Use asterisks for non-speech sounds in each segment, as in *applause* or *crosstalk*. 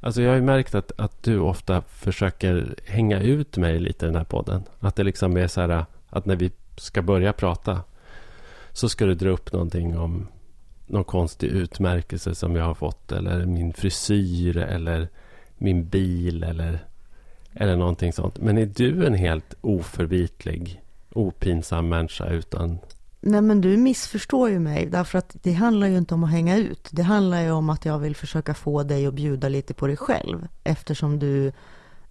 Alltså jag har ju märkt att, att du ofta försöker hänga ut mig lite i den här podden. Att det liksom är så här att när vi ska börja prata så ska du dra upp någonting om någon konstig utmärkelse som jag har fått eller min frisyr eller min bil eller, eller någonting sånt. Men är du en helt oförvitlig, opinsam människa utan Nej men du missförstår ju mig, därför att det handlar ju inte om att hänga ut. Det handlar ju om att jag vill försöka få dig att bjuda lite på dig själv, eftersom du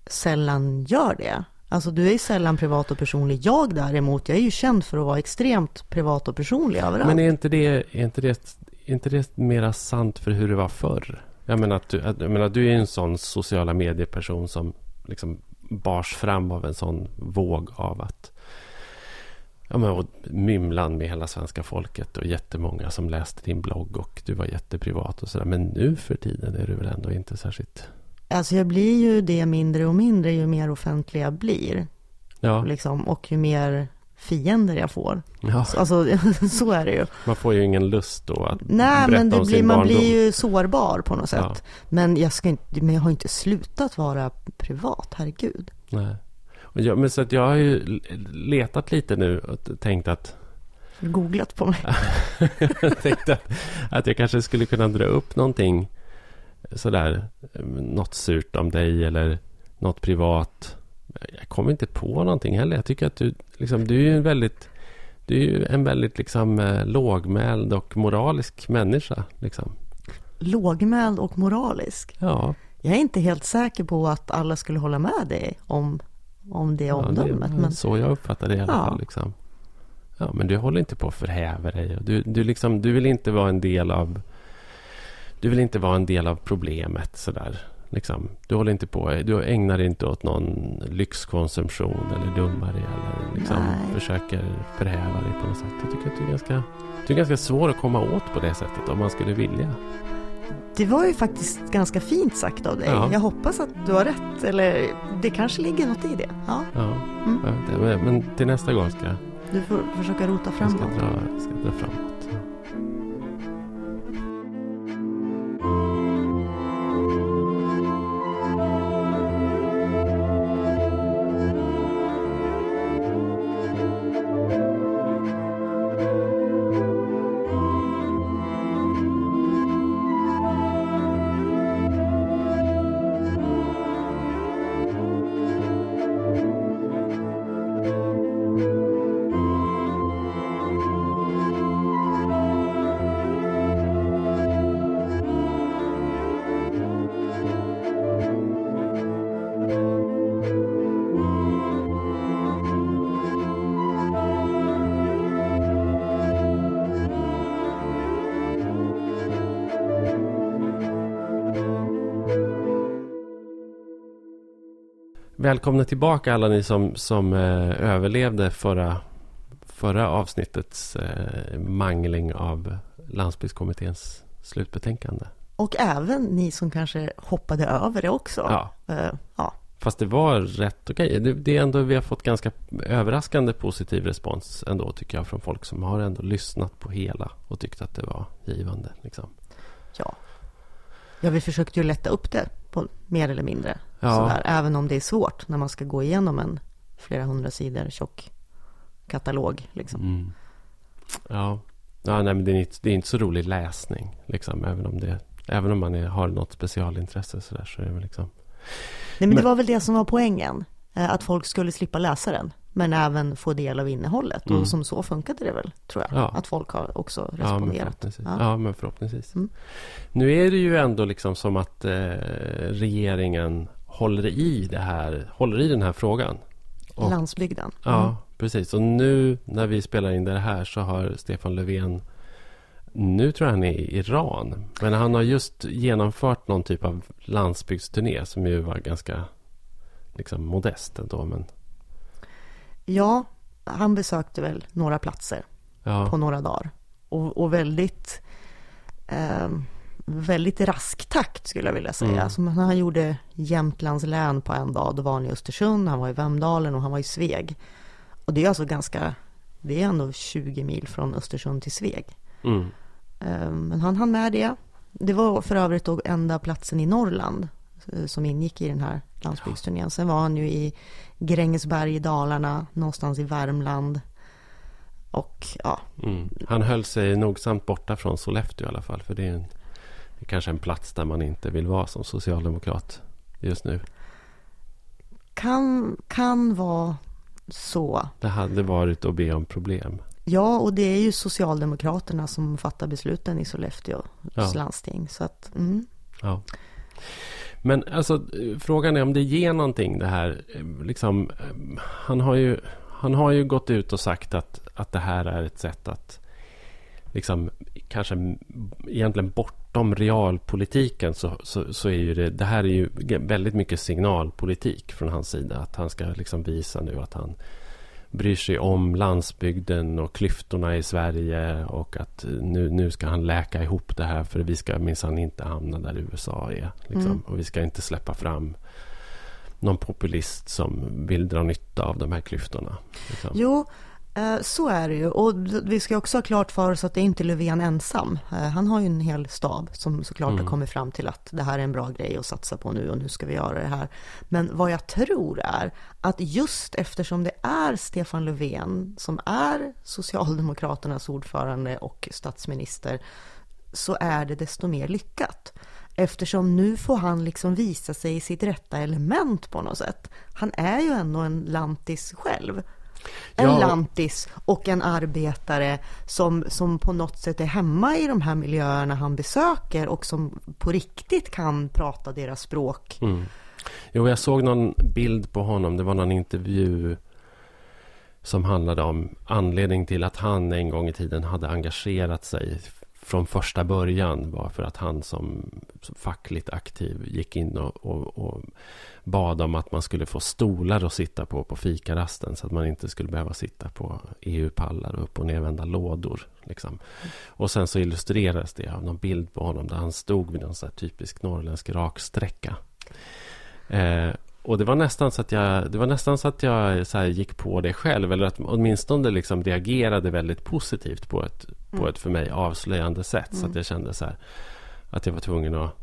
sällan gör det. Alltså du är ju sällan privat och personlig. Jag däremot, jag är ju känd för att vara extremt privat och personlig överallt. Men är inte det, är inte det, är inte det mera sant för hur det var förr? Jag menar, att du, jag menar, du är en sån sociala medieperson som liksom bars fram av en sån våg av att ja, men, och mymlan med hela svenska folket och jättemånga som läste din blogg och du var jätteprivat och sådär. Men nu för tiden är du väl ändå inte särskilt... Alltså jag blir ju det mindre och mindre ju mer offentlig jag blir. Ja. Liksom, och ju mer fiender jag får. Ja. Alltså *laughs* så är det ju. Man får ju ingen lust då att Nej, berätta men det om blir, sin man barndom. blir ju sårbar på något sätt. Ja. Men, jag ska inte, men jag har inte slutat vara privat, herregud. Nej. Och jag, men så att jag har ju letat lite nu och tänkt att Googlat på mig. *laughs* jag tänkte att, att jag kanske skulle kunna dra upp någonting sådär, något surt om dig eller något privat. Jag kommer inte på någonting heller. Jag tycker att du, liksom, du är ju en väldigt, du är ju en väldigt liksom, eh, lågmäld och moralisk människa. Liksom. Lågmäld och moralisk. Ja, Jag är inte helt säker på att alla skulle hålla med dig om, om det ja, det omdömet. är men så jag uppfattar det i alla Ja. fall. Liksom. Ja, men du håller inte på att förhäva dig. Du, du, liksom, du vill inte vara en del av Du vill inte vara en del av problemet sådär. Liksom. Du håller inte på, du ägnar dig inte åt någon lyxkonsumtion eller dummar dig eller liksom Nej. försöker förhäva dig på något sätt. Jag tycker att du är ganska du är ganska svår att komma åt på det sättet om man skulle vilja. Det var ju faktiskt ganska fint sagt av dig. Ja. Jag hoppas att du har rätt. Eller det kanske ligger något i det. Ja, Ja, Mm. men, till nästa gång ska jag du får försöka rota jag ska framåt. dra, ska dra framåt. Välkomna tillbaka alla ni som, som eh, överlevde förra, förra avsnittets eh, mangling av Landsbygdskommitténs slutbetänkande. Och även ni som kanske hoppade över det också. Ja, Eh, ja. fast det var rätt okej. Det, det är ändå, vi har fått ganska överraskande positiv respons ändå tycker jag från folk som har ändå lyssnat på hela och tyckt att det var givande. Liksom. ja. Ja, vi försökte ju lätta upp det på mer eller mindre. Ja. Sådär, även om det är svårt när man ska gå igenom en flera hundra sidor tjock katalog. Liksom. Mm. Ja, ja nej, men det, är inte, det är inte så rolig läsning. Liksom, även, om det, även om man är, har något specialintresse så, där, så är det väl liksom... Nej, men, det Men- var väl det som var poängen. eh, Att folk skulle slippa läsa den. Men även få del av innehållet. Mm. Och som så funkade det väl, tror jag. Ja. Att folk har också Ja men, responderat. förhoppningsvis. Ja. Ja. men förhoppningsvis. Mm. Nu är det ju ändå liksom som att eh, regeringen håller i det här, håller i den här frågan. Och, Landsbygden. ja, Mm. precis. Och nu när vi spelar in det här så har Stefan Löfven nu tror jag han är i Iran. Men han har just genomfört någon typ av landsbygdsturné som ju var ganska liksom modest ändå. Men Ja, han besökte väl några platser ja, på några dagar. Och, och väldigt, eh, väldigt rask takt skulle jag vilja säga. Mm. Som när han gjorde Jämtlands län på en dag, då var han i Östersund, han var i Vemdalen och han var i Sveg. Och det är alltså ganska, det är ändå 20 mil från Östersund till Sveg. mm, Eh, Men han hann med det. Det var för övrigt då enda platsen i Norrland som ingick i den här landsbygdsturnén. Sen var han ju i Grängesberg i Dalarna, någonstans i Värmland. Och ja. Mm. Han höll sig nogsamt borta från Sollefteå i alla fall. För det är, en, det är kanske en plats där man inte vill vara som socialdemokrat just nu. Kan, kan vara så. Det hade varit att be om problem. Ja, och det är ju Socialdemokraterna som fattar besluten i Sollefteå Ja. landsting. Så att, mm. Ja. Men alltså frågan är om det ger någonting det här. Liksom, han, har ju, han har ju gått ut och sagt att, att det här är ett sätt att liksom, kanske egentligen bortom realpolitiken så, så, så är ju det, det här är ju väldigt mycket signalpolitik från hans sida. Att han ska liksom visa nu att han bryr sig om landsbygden och klyftorna i Sverige och att eh, nu, nu ska han läka ihop det här för vi ska minsann inte hamna där USA är. Liksom. Mm. Och vi ska inte släppa fram någon populist som vill dra nytta av de här klyftorna. Liksom. Jo, så är det ju. Och vi ska också ha klart för oss att det är inte Löfven ensam. Eh, Han har ju en hel stab som såklart Mm. har kommit fram till att det här är en bra grej att satsa på nu och nu ska vi göra det här. Men vad jag tror är att just eftersom det är Stefan Löfven som är Socialdemokraternas ordförande och statsminister så är det desto mer lyckat. Eftersom nu får han liksom visa sig i sitt rätta element på något sätt. Han är ju ändå en lantis själv. En Ja. lantis och en arbetare som, som på något sätt är hemma i de här miljöerna han besöker och som på riktigt kan prata deras språk. Mm. Jo, jag såg någon bild på honom. Det var någon intervju som handlade om anledning till att han en gång i tiden hade engagerat sig från första början var för att han som, som fackligt aktiv gick in och, och, och bad om att man skulle få stolar att sitta på på fikarasten så att man inte skulle behöva sitta på EU-pallar och upp och nervända lådor. Liksom. Och sen så illustrerades det av någon bild på honom där han stod vid någon sån här typisk norrländsk raksträcka. Eh, och det var nästan så att jag, det var nästan så att jag så här gick på det själv. Eller att åtminstone liksom reagerade väldigt positivt på ett, på Mm. ett för mig avslöjande sätt. Så Mm. att jag kände så här, att jag var tvungen att...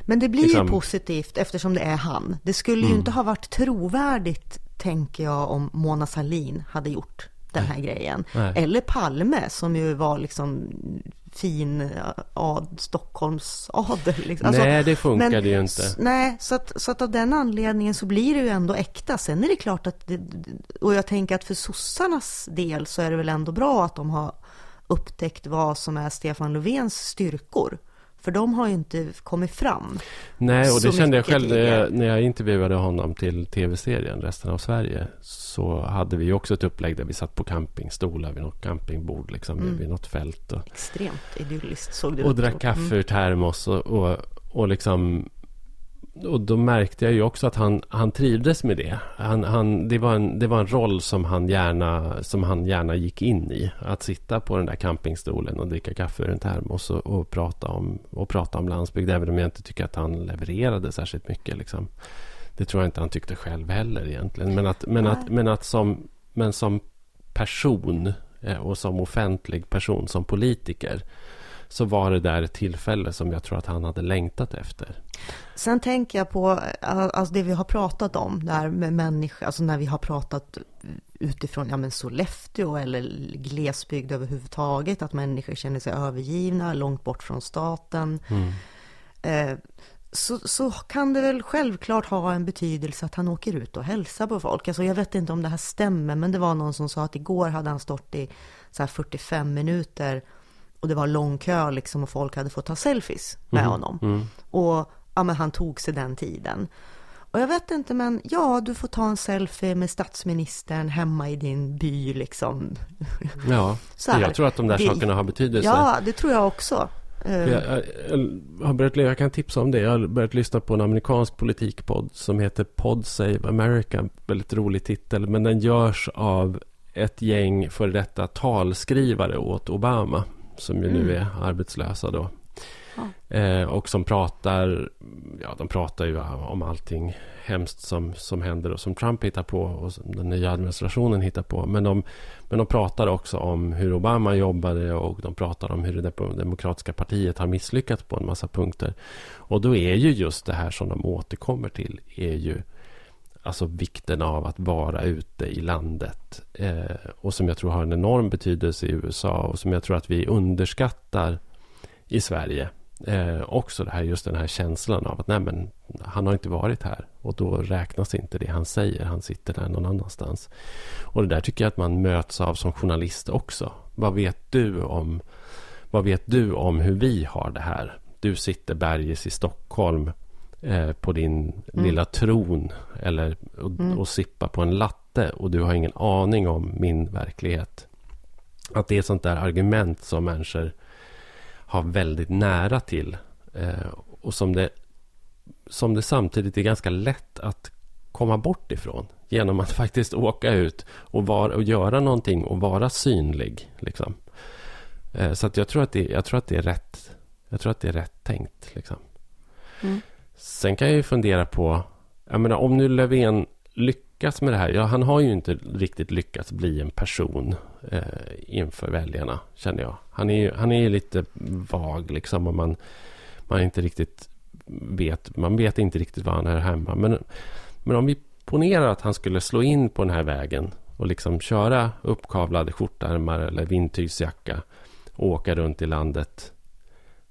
Men det blir Liksom- ju positivt eftersom det är han. Det skulle ju Mm. inte ha varit trovärdigt, tänker jag, om Mona Sahlin hade gjort den här grejen. Nej. Eller Palme som ju var liksom fin ad, Stockholms adel. Liksom. Alltså, Nej, det funkade men- ju inte. Nej, så att, så att av den anledningen så blir det ju ändå äkta. Sen är det klart att, det, och jag tänker att för sossarnas del så är det väl ändå bra att de har upptäckt vad som är Stefan Löfvens styrkor. För de har ju inte kommit fram. Nej, och det kände jag själv när jag, när jag intervjuade honom till tv-serien Resten av Sverige. Så hade vi också ett upplägg där vi satt på campingstolar vid något campingbord liksom, Mm. vid något fält. Och, Extremt idylliskt såg det och ut. drack så. kaffe Mm. ur termos och, och, och liksom och då märkte jag ju också att han, han trivdes med det. Han, han, det, var en, det var en roll som han, gärna, som han gärna gick in i. Att sitta på den där campingstolen och dricka kaffe ur en termos och, och, prata, om, och prata om landsbygd. Även om jag inte tycker att han levererade särskilt mycket. Liksom. Det tror jag inte han tyckte själv heller egentligen. Men att, men att, men att som, men som person eh, och som offentlig person, som politiker så var det där ett tillfälle som jag tror att han hade längtat efter. Sen tänker jag på eh, alltså det vi har pratat om, där med människor, alltså när vi har pratat utifrån ja, men Sollefteå eller glesbygd överhuvudtaget, att människor känner sig övergivna, långt bort från staten. Mm. Eh, så, så kan det väl självklart ha en betydelse att han åker ut och hälsar på folk. Alltså jag vet inte om det här stämmer, men det var någon som sa att igår hade han stått i så här 45 minuter och det var lång kö liksom och folk hade fått ta selfies med Mhm. honom. Mm. Och ja, men han tog sig den tiden. Och jag vet inte, men ja, du får ta en selfie med statsministern hemma i din by liksom. Ja, *laughs* jag tror att de där Det- sakerna har betydelse. Ja, det tror jag också. Eh, Jag, jag, jag, har börjat, jag kan tipsa om det. Jag har börjat lyssna på en amerikansk politikpodd som heter Pod Save America. Väldigt rolig titel. Men den görs av ett gäng för detta talskrivare åt Obama. Som ju nu Mm. är arbetslösa då. Eh, och som pratar, ja de pratar ju om allting hemskt som, som händer och som Trump hittar på och som den nya administrationen hittar på. Men de, men de pratar också om hur Obama jobbade och de pratar om hur det demokratiska partiet har misslyckats på en massa punkter. Och då är ju just det här som de återkommer till är ju alltså vikten av att vara ute i landet. Eh, och som jag tror har en enorm betydelse i USA och som jag tror att vi underskattar i Sverige. Eh, också det här, just den här känslan av att nej men, han har inte varit här. Och då räknas inte det han säger. Han sitter där någon annanstans. Och det där tycker jag att man möts av som journalist också. Vad vet du om, vad vet du om hur vi har det här? Du sitter bergis i Stockholm eh, på din mm. lilla tron eller, och, mm. och sippar på en latte och du har ingen aning om min verklighet. Att det är sånt där argument som människor har väldigt nära till. Eh, och som det, som det samtidigt är ganska lätt att komma bort ifrån. Genom att *laughs* faktiskt åka ut och, var, och göra någonting och vara synlig. Liksom. Eh, så att jag, tror att det, jag tror att det är rätt. Jag tror att det är rätt tänkt. Liksom. Mm. Sen kan jag ju fundera på, jag menar, om nu Löfven lyckas med det här. Ja, han har ju inte riktigt lyckats bli en person eh, inför väljarna, känner jag. Han är ju han är lite vag, liksom, och man, man inte riktigt vet, man vet inte riktigt var han är hemma. Men, men om vi ponerar att han skulle slå in på den här vägen och liksom köra uppkavlade skjortärmar eller vindtygsjacka och åka runt i landet.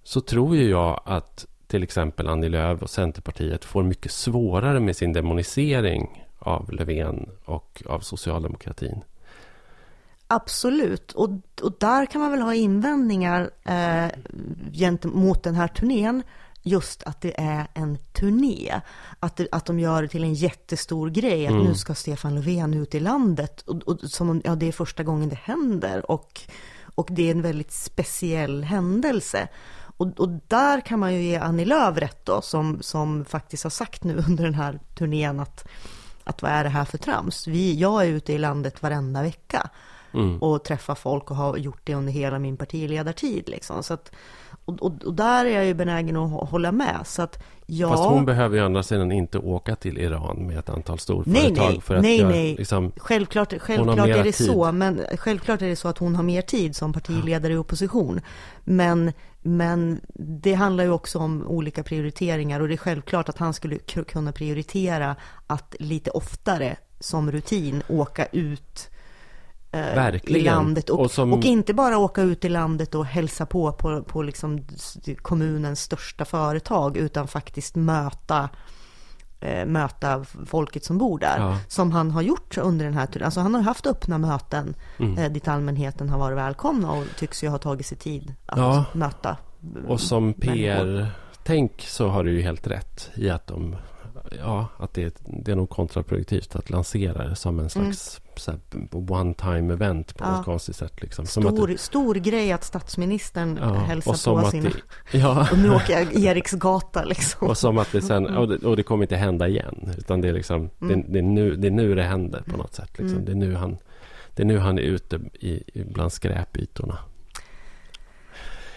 Så tror ju jag att till exempel Annie Lööf och Centerpartiet får mycket svårare med sin demonisering av Löfven och av socialdemokratin. Absolut, och, och där kan man väl ha invändningar eh, gentemot den här turnén. Just att det är en turné. Att, det, att de gör det till en jättestor grej. Att mm. nu ska Stefan Löfven ut i landet. Och, och, som om ja, det är första gången det händer. Och, och det är en väldigt speciell händelse. Och, och, där kan man ju ge Annie Lööf rätt då, som, som faktiskt har sagt nu *laughs* under den här turnén att, att vad är det här för trams? Vi, jag är ute i landet varenda vecka mm. och träffar folk och har gjort det under hela min partiledartid. Liksom. Så att, och, och, och, där är jag ju benägen att hålla med. Så att, ja... Fast hon behöver ju andra sidan inte åka till Iran med ett antal storföretag. Nej, nej, för att nej, göra, nej. Liksom, självklart, självklart är det tid. så. Men självklart är det så att hon har mer tid som partiledare i opposition. Men, men det handlar ju också om olika prioriteringar. Och det är självklart att han skulle kunna prioritera att lite oftare som rutin åka ut Verkligen. i landet. Och, och, som... och, inte bara åka ut i landet och hälsa på på, på liksom kommunens största företag, utan faktiskt möta eh, möta folket som bor där. Ja. Som han har gjort under den här tiden. Alltså han har haft öppna möten mm. eh, dit allmänheten har varit välkomna och tycks ju ha tagit sig tid att ja. möta Och som PR-tänk så har du ju helt rätt i att de ja, att det, det är nog kontraproduktivt att lansera det som en slags mm. One time event på ja. något konstigt sätt. Liksom. Stor, det, stor grej att statsministern ja, hälsar på sina... Det, ja. *laughs* Och nu åker jag Eriksgata liksom. Och som att det sen, och det, och det kommer inte hända igen. Utan det är liksom, mm. det, det, är nu, det är nu det händer på något sätt. Liksom. Mm. Det, är nu han, det är nu han är ute i, bland skräpytorna.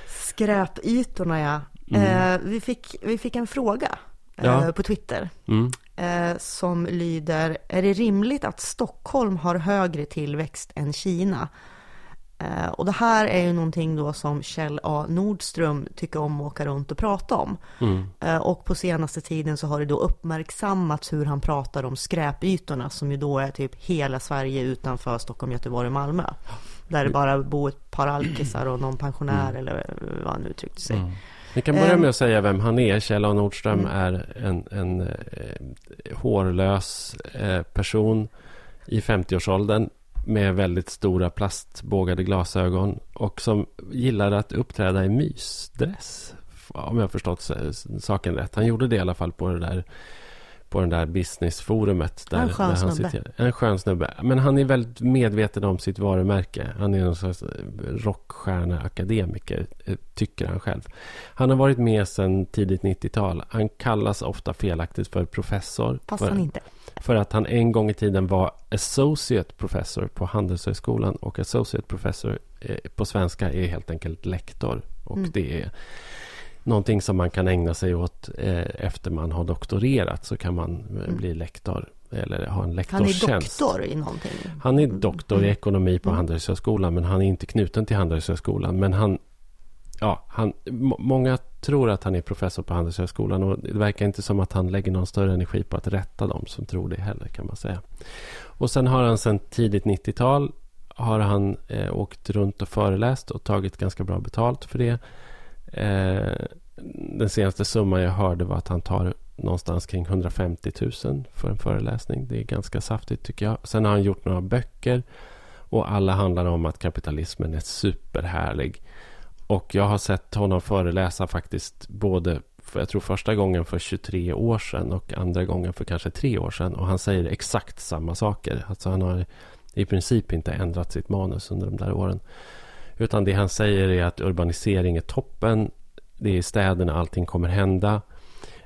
Skräpytorna ja. Mm. Eh, vi, fick, vi fick en fråga ja. Eh, på Twitter. Mm. Eh, som lyder, är det rimligt att Stockholm har högre tillväxt än Kina? Eh, och det här är ju någonting då som Kjell A Nordström tycker om att åka runt och prata om. Mm. Och på senaste tiden så har det då uppmärksammats hur han pratar om skräpytorna som ju då är typ hela Sverige utanför Stockholm, Göteborg och Malmö. Där det bara bor ett par alkisar och någon pensionär mm. eller vad han uttryckte sig. Mm. Vi kan börja med att säga vem han är. Kjell A Nordström mm. är en, en eh, hårlös eh, person i 50-årsåldern med väldigt stora plastbågade glasögon och som gillar att uppträda i mysdress. Om jag förstått saken rätt. Han gjorde det i alla fall på det där på den där businessforumet. Där, en skön där han snubbe. En skön snubbe. Men han är väldigt medveten om sitt varumärke. Han är en slags rockstjärneakademiker, eh, tycker han själv. Han har varit med sedan tidigt 90-tal. Han kallas ofta felaktigt för professor. Fast han inte. För att han en gång i tiden var associate professor på Handelshögskolan. Och associate professor eh, på svenska är helt enkelt lektor. Och mm. det är någonting som man kan ägna sig åt eh, efter man har doktorerat. Så kan man eh, Mm. bli lektor eller ha en Han är lektorstjänst. doktor i någonting. Han är doktor i Mm. ekonomi på Mm. Handelshögskolan. Men han är inte knuten till Handelshögskolan. Men han... Ja, han, må- många tror att han är professor på Handelshögskolan. Och det verkar inte som att han lägger någon större energi på att rätta dem som tror det heller kan man säga. Och sen har han sedan tidigt 90-tal har han eh, åkt runt och föreläst och tagit ganska bra betalt för det. Eh, den senaste summan jag hörde var att han tar någonstans kring 150 000 för en föreläsning. Det är ganska saftigt tycker jag. Sen har han gjort några böcker och alla handlar om att kapitalismen är superhärlig. Och jag har sett honom föreläsa faktiskt både för jag tror första gången för 23 år sedan och andra gången för kanske tre år sedan. Och han säger exakt samma saker. Alltså han har i princip inte ändrat sitt manus under de där åren. Utan det han säger är att urbanisering är toppen. Det är i städerna allting kommer hända.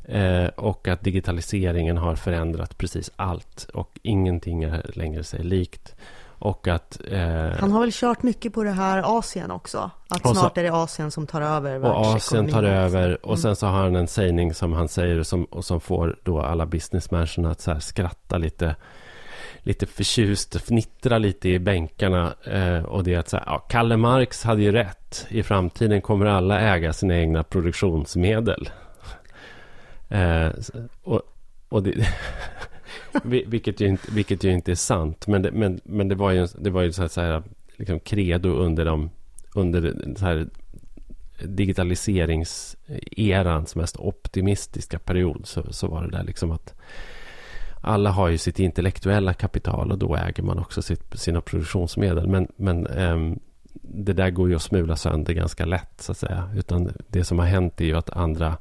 Eh, och att digitaliseringen har förändrat precis allt. Och ingenting är längre sig likt. Och att... Eh, Han har väl kört mycket på det här Asien också? Att så- snart är det Asien som tar över och Asien tar över. Och sen så har han en sägning som han säger som, och som får då alla businessmänniskorna att så skratta lite. Lite förtjust, fnittra lite i bänkarna. Eh, och det är att så här, ja, Kalle Marx hade ju rätt. I framtiden kommer alla äga sina egna produktionsmedel. Eh, och, och det, *laughs* vilket, ju inte, vilket ju inte är sant. Men det, men, men det var ju, det var ju så här, så här liksom credo under de under så här digitaliseringserans mest optimistiska period så, så var det där liksom att alla har ju sitt intellektuella kapital och då äger man också sitt, sina produktionsmedel. Men, men ehm, det där går ju att smula sönder ganska lätt så att säga. Utan det som har hänt är ju att andra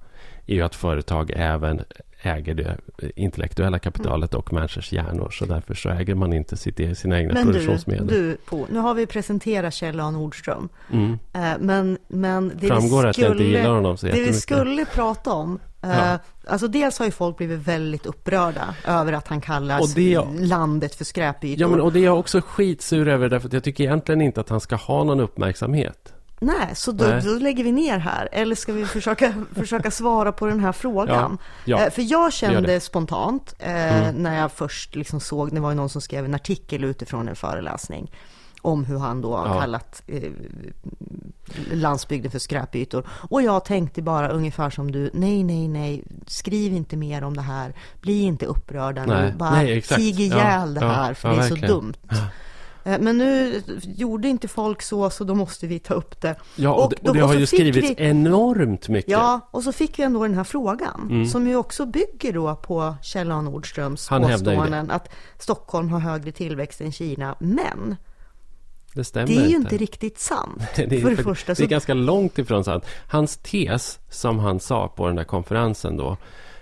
är ju att företag även äger det intellektuella kapitalet och människors hjärnor. Så därför så äger man inte sitt, sina egna Men du, produktionsmedel. du på, nu har vi presenterat Kjell A. Nordström. Mm. Eh, Men, men det Framgår vi att jag inte skulle- gillar honom så Det vi skulle prata om, Ja. alltså dels har ju folk blivit väldigt upprörda över att han kallar Och det- landet för skräpytor. Ja, men, och det är jag också skitsur över därför att jag tycker egentligen inte att han ska ha någon uppmärksamhet. Nej, så då, Nej. då lägger vi ner här. Eller ska vi försöka, *laughs* försöka svara på den här frågan? Ja, ja. Eh, För jag kände spontant, eh, Mm. när jag först liksom såg, det var ju någon som skrev en artikel utifrån en föreläsning, om hur han då har Ja. kallat eh, landsbygden för skräpytor. Och jag tänkte bara ungefär som du, nej, nej, nej, skriv inte mer om det här, bli inte upprörda Nej, nu, bara nej, tig Ja, ihjäl det ja, här, för ja, det är så verkligen. dumt. Eh, Men nu gjorde inte folk så, så då måste vi ta upp det. Ja, och, det, och det har så ju skrivits vi- enormt mycket. Ja, och så fick vi ändå den här frågan, Mm. som ju också bygger då på Kjell A. Nordströms det. påståenden att Stockholm har högre tillväxt än Kina. Men det stämmer det är ju inte. riktigt sant. *laughs* det är, för det för- första. det är Så, ganska långt ifrån sant. Hans tes, som han sa på den där konferensen då,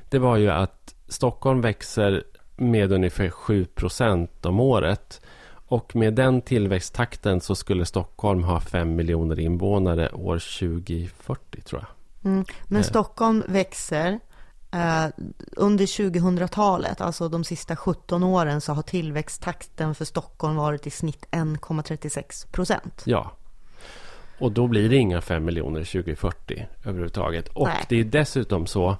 det var ju att Stockholm växer med ungefär 7 procent om året. Och med den tillväxttakten så skulle Stockholm ha 5 miljoner invånare år 2040, tror jag. mm, men Eh. Stockholm växer. Eh, under 2000-talet, alltså de sista 17 åren, så har tillväxttakten för Stockholm varit i snitt 1,36 procent. Ja. Och då blir det inga 5 miljoner 2040 överhuvudtaget. Och Nej. det är dessutom så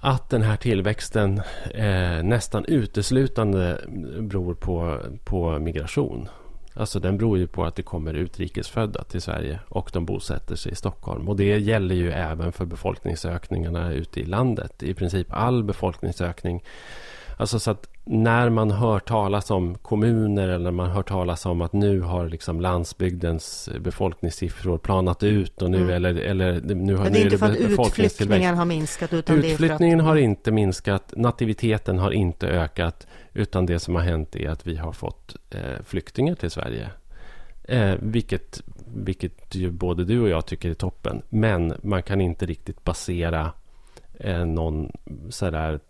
att den här tillväxten eh, nästan uteslutande beror på, på migration. Alltså den beror ju på att det kommer utrikesfödda till Sverige och de bosätter sig i Stockholm. Och det gäller ju även för befolkningsökningarna ute i landet. I princip all befolkningsökning. Alltså så att när man hör talas om kommuner eller när man hör talas om att nu har liksom landsbygdens befolkningssiffror planat ut och nu Mm. eller, eller nu har Men det är inte för att utflyttningen har minskat, utan det är för Utflyttningen att... har inte minskat, nativiteten har inte ökat, utan det som har hänt är att vi har fått eh, flyktingar till Sverige. Eh, vilket, vilket ju både du och jag tycker är toppen. Men man kan inte riktigt basera eh, någon sådär...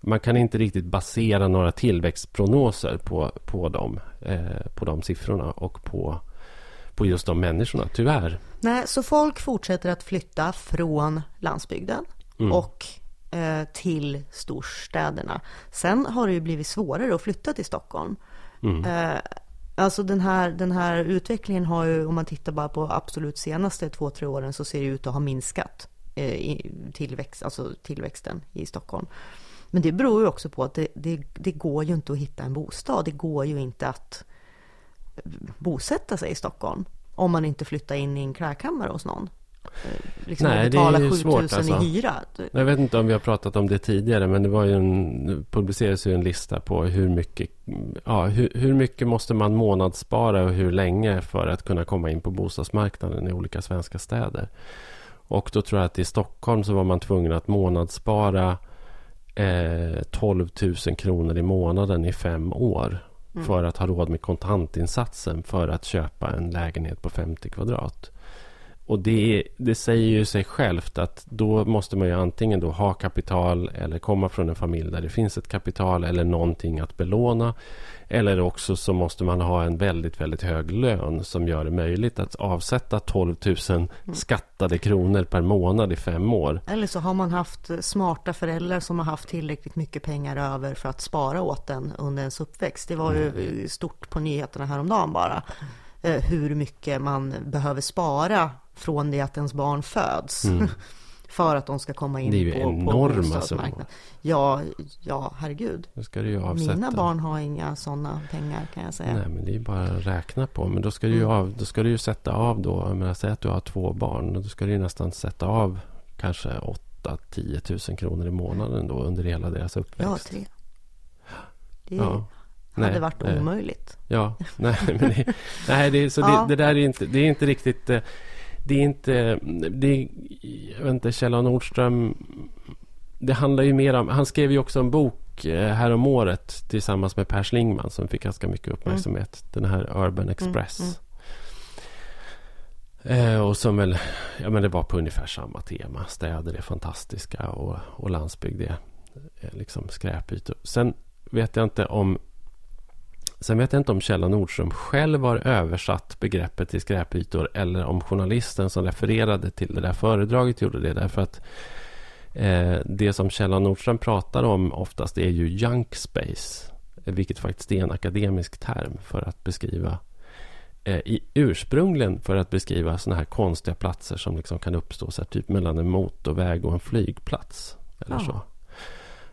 Man kan inte riktigt basera några tillväxtprognoser på, på, dem, eh, på de siffrorna och på, på just de människorna, tyvärr. Nej, så folk fortsätter att flytta från landsbygden Mm. och eh, till storstäderna. Sen har det ju blivit svårare att flytta till Stockholm. Mm. Eh, Alltså den här, den här utvecklingen har ju, om man tittar bara på absolut senaste två, tre åren så ser det ut att ha minskat eh, tillväxt, alltså tillväxten i Stockholm. Men det beror ju också på att det, det, det, går ju inte att hitta en bostad. Det går ju inte att bosätta sig i Stockholm om man inte flyttar in i en klädkammare hos någon. Eh, liksom Nej, det är ju svårt alltså. i hyra. Jag vet inte om vi har pratat om det tidigare, men det var ju en, publicerades ju en lista på hur mycket, ja, hur, hur mycket måste man månadsspara och hur länge för att kunna komma in på bostadsmarknaden i olika svenska städer. Och då tror jag att i Stockholm så var man tvungen att månadsspara eh, 12 000 kronor i månaden i fem år. Mm. För att ha råd med kontantinsatsen för att köpa en lägenhet på 50 kvadrat. Och det, det säger ju sig självt att då måste man ju antingen då ha kapital eller komma från en familj där det finns ett kapital eller någonting att belåna. Eller också så måste man ha en väldigt, väldigt hög lön som gör det möjligt att avsätta 12 000 skattade kronor per månad i fem år. Eller så har man haft smarta föräldrar som har haft tillräckligt mycket pengar över för att spara åt en under ens uppväxt. Det var ju mm. stort på nyheterna häromdagen bara. Eh, hur mycket man behöver spara från det att ens barn föds. Mm. *laughs* för att de ska komma in det är ju på, enorma. Ja, ja, herregud. Ska du ju avsätta. Mina barn har inga sådana pengar kan jag säga. Nej, men det är ju bara att räkna på. Men då ska du ju, mm. av, då ska du ju sätta av då. Jag menar, säg att du har två barn. Då ska du ju nästan sätta av kanske 8-10 000 kronor i månaden då under hela deras uppväxt. Ja, tre. Det ja. hade nej, varit nej. omöjligt. Ja, nej, men det, *laughs* nej, det, så ja. det, det, där är inte, det är inte riktigt... Det är inte... Det är, jag vet inte, Kjell Nordström... Det handlar ju mer om... Han skrev ju också en bok eh, här om året tillsammans med Per Slingman som fick ganska mycket uppmärksamhet. Mm. Den här Urban mm, Express. Mm, Eh, och som väl, ja men det var på ungefär samma tema. Städer är fantastiska och, och landsbygd är, är liksom skräpytor. Sen vet jag inte om Sen vet jag inte om Kjell Nordström själv har översatt begreppet till skräpytor eller om journalisten som refererade till det där föredraget gjorde det. Därför att eh, det som Kjell Nordström pratar om oftast är ju junk space. Vilket faktiskt är en akademisk term för att beskriva eh, i, ursprungligen för att beskriva sådana här konstiga platser som liksom kan uppstå så här, typ mellan en motorväg och en flygplats. Eller ja. så.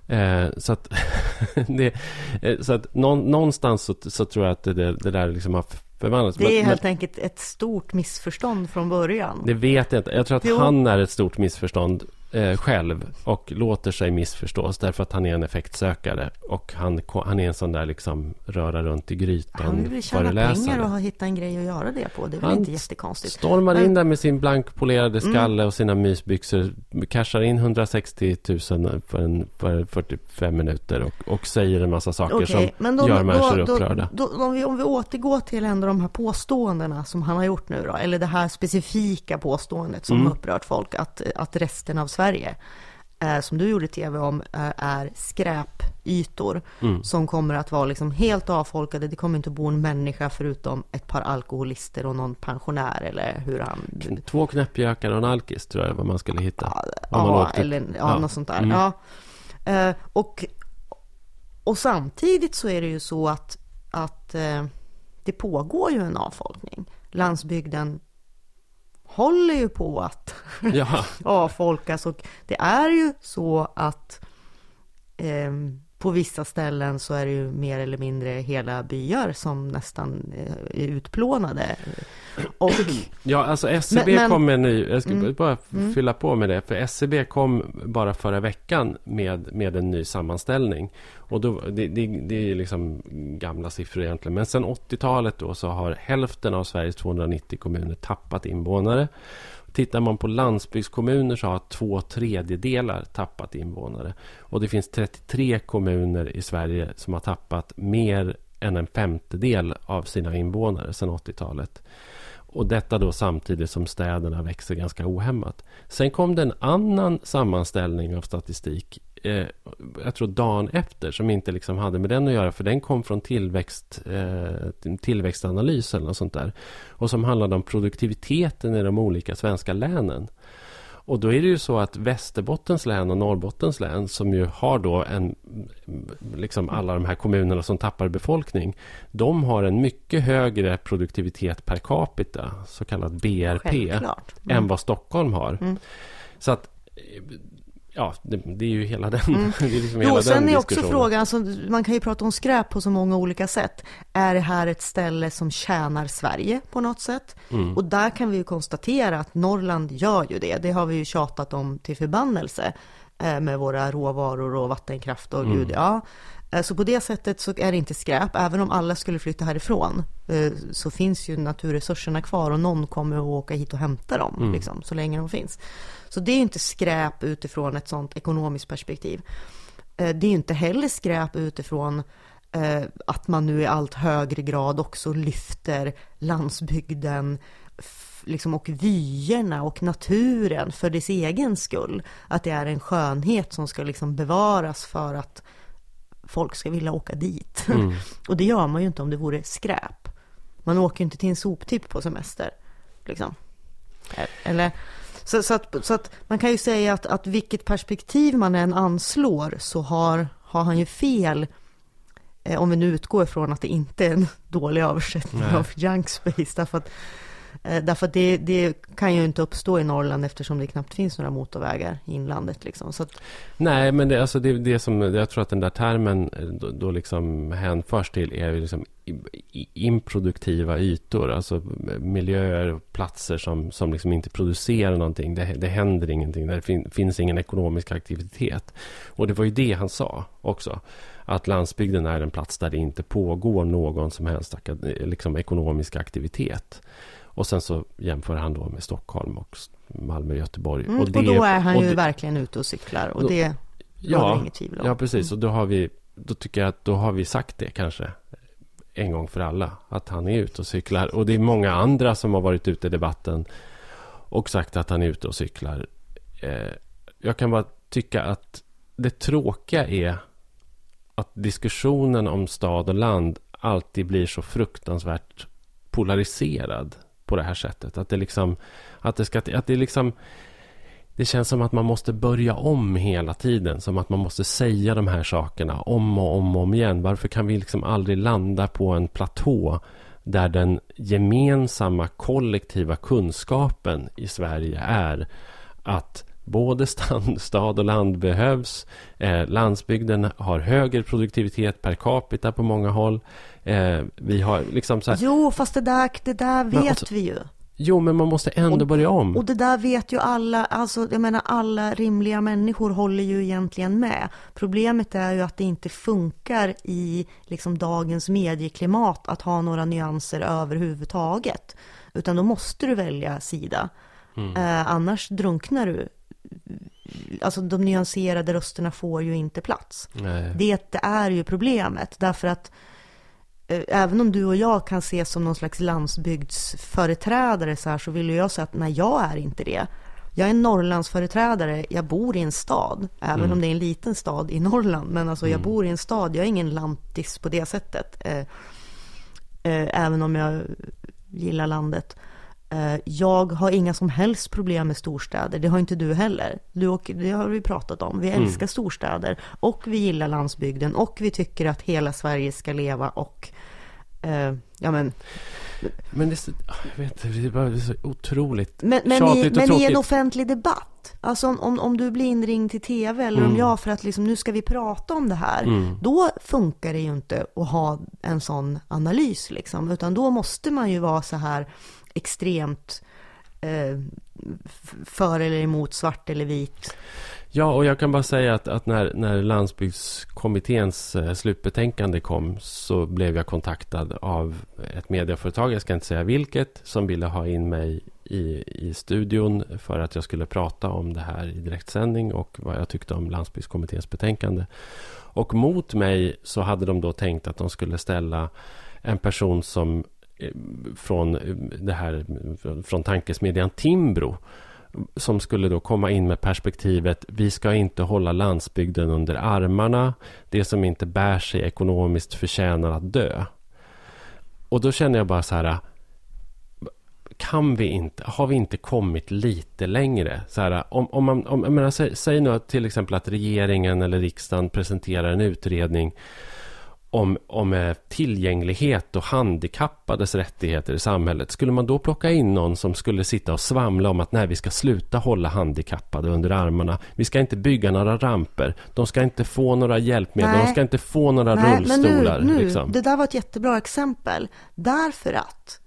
Eh, så att, *laughs* det, eh, så att någonstans så, så, tror jag att det, det där liksom har förvandlats. Det är men, helt men, enkelt ett stort missförstånd från början. Det vet jag inte. Jag tror att jo. han är ett stort missförstånd eh, själv och låter sig missförstås därför att han är en effektsökare och han, han är en sån där liksom röra runt i grytan Han vill tjäna pengar och hitta en grej att göra det på. Det är väl han inte jättekonstigt. stormar Men... in där med sin blankpolerade mm. skalle mm. och sina mysbyxor, cashar in 160 000 för, en, för 45 minuter och, och säger en massa saker okay. som då, gör människor då, upprörda. Då, då, om, vi, om vi återgår till ändå de här påståendena som han har gjort nu då, eller det här specifika påståendet som mm. upprört folk, att, att resten av Sverige Sverige eh, som du gjorde tv om eh, är skräpytor mm. som kommer att vara liksom helt avfolkade. Det kommer inte att bo en människa förutom ett par alkoholister och någon pensionär eller hur han... Två knäppjökar och en alkis tror jag vad man skulle hitta. Ja, eller ja, ja. något sånt där. Mm. Ja. Eh, och, och samtidigt så är det ju så att, att det pågår ju en avfolkning. Landsbygden håller ju på att ja. *laughs* avfolkas och det är ju så att eh, på vissa ställen så är det ju mer eller mindre hela byar som nästan eh, är utplånade. Och, *clears throat* ja, alltså SCB men, kom med en ny, jag ska mm, bara mm. fylla på med det, för SCB kom bara förra veckan med, med en ny sammanställning. Och då, det, det, det är liksom gamla siffror egentligen, men sen 80-talet då så har hälften av Sveriges 290 kommuner tappat invånare. Tittar man på landsbygdskommuner så har två tredjedelar tappat invånare. Och det finns 33 kommuner i Sverige som har tappat mer än en femtedel av sina invånare sedan 80-talet. Och detta då samtidigt som städerna växer ganska ohämmat. Sen kom det en annan sammanställning av statistik eh, jag tror dagen efter som inte liksom hade med den att göra för den kom från tillväxt, eh, tillväxtanalys eller något sånt där. Och som handlade om produktiviteten i de olika svenska länen. Och då är det ju så att Västerbottens län och Norrbottens län som ju har då en, liksom alla de här kommunerna som tappar befolkning. De har en mycket högre produktivitet per capita, så kallad BRP, mm. än vad Stockholm har. Mm. Så att Ja, det, det, är ju hela den, mm. *laughs* det är liksom jo, hela sen är också frågan, alltså, man kan ju prata om skräp på så många olika sätt. Är det här ett ställe som tjänar Sverige på något sätt? Mm. Och där kan vi ju konstatera att Norrland gör ju det. Det har vi ju tjatat om till förbannelse eh, med våra råvaror och vattenkraft och mm. gud, ja. Eh, så på det sättet så är det inte skräp. Även om alla skulle flytta härifrån eh, så finns ju naturresurserna kvar och någon kommer att åka hit och hämta dem mm. liksom, så länge de finns. Så det är inte skräp utifrån ett sådant ekonomiskt perspektiv. Eh, det är inte heller skräp utifrån att man nu i allt högre grad också lyfter landsbygden liksom, och vyerna och naturen för dess egen skull. Att det är en skönhet som ska liksom bevaras för att folk ska vilja åka dit. Mm. *laughs* och det gör man ju inte om det vore skräp. Man åker ju inte till en soptipp på semester. Liksom. Eller, så, så, att, så att man kan ju säga att, att vilket perspektiv man än anslår så har, har han ju fel eh, om vi nu utgår ifrån att det inte är en dålig översättning Nej. av junk space. Därför att Eh, därför att det, det, kan ju inte uppstå i Norrland eftersom det knappt finns några motorvägar i inlandet. Liksom. Så att... Nej, men det, alltså det, det som jag tror att den där termen eh, då, då liksom hänförs till är liksom improduktiva ytor. Alltså miljöer och platser som, som liksom inte producerar någonting. Det, det händer ingenting. Det fin, finns ingen ekonomisk aktivitet. Och det var ju det han sa också att landsbygden är en plats där det inte pågår någon som helst liksom, ekonomisk aktivitet och sen så jämför han då med Stockholm och Malmö och Göteborg. Mm, och, det, och, då är han ju det, verkligen ute och cyklar och då, det ja, inget tvivel om. Ja, precis. Och då har vi, då tycker jag att då har vi sagt det kanske en gång för alla. Att han är ute och cyklar. Och det är många andra som har varit ute i debatten och sagt att han är ute och cyklar. Eh, jag kan bara tycka att det tråkiga är att diskussionen om stad och land alltid blir så fruktansvärt polariserad på det här sättet. Att det liksom, att det ska, att det liksom, det känns som att man måste börja om hela tiden. Som att man måste säga de här sakerna om och om och om igen. Varför kan vi liksom aldrig landa på en platå där den gemensamma kollektiva kunskapen i Sverige är att både stad och land behövs. Eh, landsbygden har högre produktivitet per capita på många håll. Eh, vi har liksom så här... Jo, fast det där, det där vet alltså, vi ju. Jo, men man måste ändå och, börja om. Och det där vet ju alla, alltså jag menar alla rimliga människor håller ju egentligen med. Problemet är ju att det inte funkar i liksom dagens medieklimat att ha några nyanser överhuvudtaget. Utan då måste du välja sida. Mm. Eh, annars drunknar du. Alltså de nyanserade rösterna får ju inte plats. Nej. Det, det är ju problemet. Därför att Eh, även om du och jag kan ses som någon slags landsbygdsföreträdare så här, så vill jag säga att nej, jag är inte det. Jag är en Norrlandsföreträdare, jag bor i en stad, även mm. om det är en liten stad i Norrland. Men alltså jag mm. bor i en stad, jag är ingen lantis på det sättet. Eh, eh, även om jag gillar landet. Eh, jag har inga som helst problem med storstäder, det har inte du heller. Du och, det har vi pratat om. Vi mm. älskar mm. storstäder och vi gillar landsbygden och vi tycker att hela Sverige ska leva och eh, ja men men det jag vet, det är bara så otroligt men, men tjatigt i, och Men tråkigt. i en offentlig debatt, alltså om, om du blir inringd till tv eller mm. om jag för att liksom, nu ska vi prata om det här, mm. då funkar det ju inte att ha en sån analys liksom, utan då måste man ju vara så här extremt eh, för eller emot svart eller vit. Ja, och jag kan bara säga att, att när, när landsbygdskommitténs eh, slutbetänkande kom så blev jag kontaktad av ett medieföretag, jag ska inte säga vilket, som ville ha in mig i, i studion för att jag skulle prata om det här i direktsändning och vad jag tyckte om landsbygdskommitténs betänkande. Och mot mig så hade de då tänkt att de skulle ställa en person som Eh, från eh, det här eh, från tankesmedjan Timbro som skulle då komma in med perspektivet vi ska inte hålla landsbygden under armarna. Det som inte bär sig ekonomiskt förtjänar att dö. Och då känner jag bara så här kan vi inte, har vi inte kommit lite längre? Så här, om, om man, om, jag menar, säg, säg nu att till exempel att regeringen eller riksdagen presenterar en utredning om, om eh, tillgänglighet och handikappades rättigheter i samhället. Skulle man då plocka in någon som skulle sitta och svamla om att nej, vi ska sluta hålla handikappade under armarna. Vi ska inte bygga några ramper. De ska inte få några hjälpmedel. Nej. De ska inte få några nej, rullstolar. Men nu, nu, liksom. Det där var ett jättebra exempel. Därför att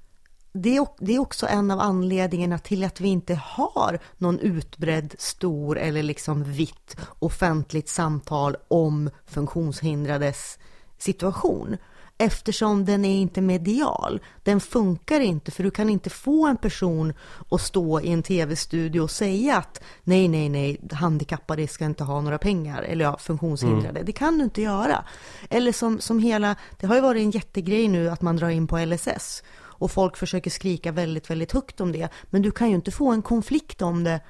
det är, det är också en av anledningarna till att vi inte har någon utbredd, stor eller liksom vitt offentligt samtal om funktionshindrades situation eftersom den är inte medial. Den funkar inte för du kan inte få en person att stå i en tv-studio och säga att nej, nej, nej, handikappade ska inte ha några pengar eller ja, funktionshindrade. Mm. Det kan du inte göra. Eller som, som hela, det har ju varit en jättegrej nu att man drar in på LSS och folk försöker skrika väldigt, väldigt högt om det. Men du kan ju inte få en konflikt om det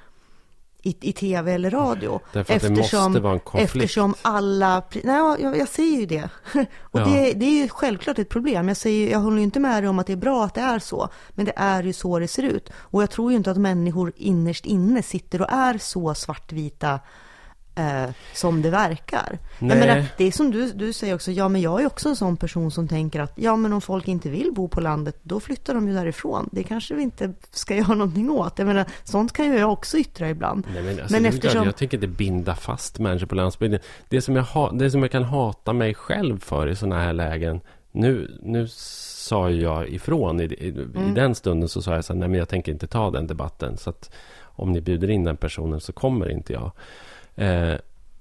i, i tv eller radio. Därför att eftersom, det måste vara en konflikt. Eftersom alla... Nej, jag, jag säger ju det. *laughs* Och ja. det, det, är ju självklart ett problem. Jag, säger, jag håller ju inte med dig om att det är bra att det är så. Men det är ju så det ser ut. Och jag tror ju inte att människor innerst inne sitter och är så svartvita eh, som det verkar. Nej. Jag menar, det är som du, du säger också, ja men jag är också en sån person som tänker att ja men om folk inte vill bo på landet, då flyttar de ju därifrån. Det kanske vi inte ska *laughs* göra någonting åt. Jag menar, sånt kan ju jag också yttra ibland. Nej, men, alltså, men eftersom... Jag tänker inte binda fast människor på landsbygden. Det som jag, ha, det som jag kan hata mig själv för i sådana här lägen, nu, nu sa jag ifrån i, i, mm. i den stunden så sa jag så här, nej men jag tänker inte ta den debatten. Så att om ni bjuder in den personen så kommer inte jag. Eh,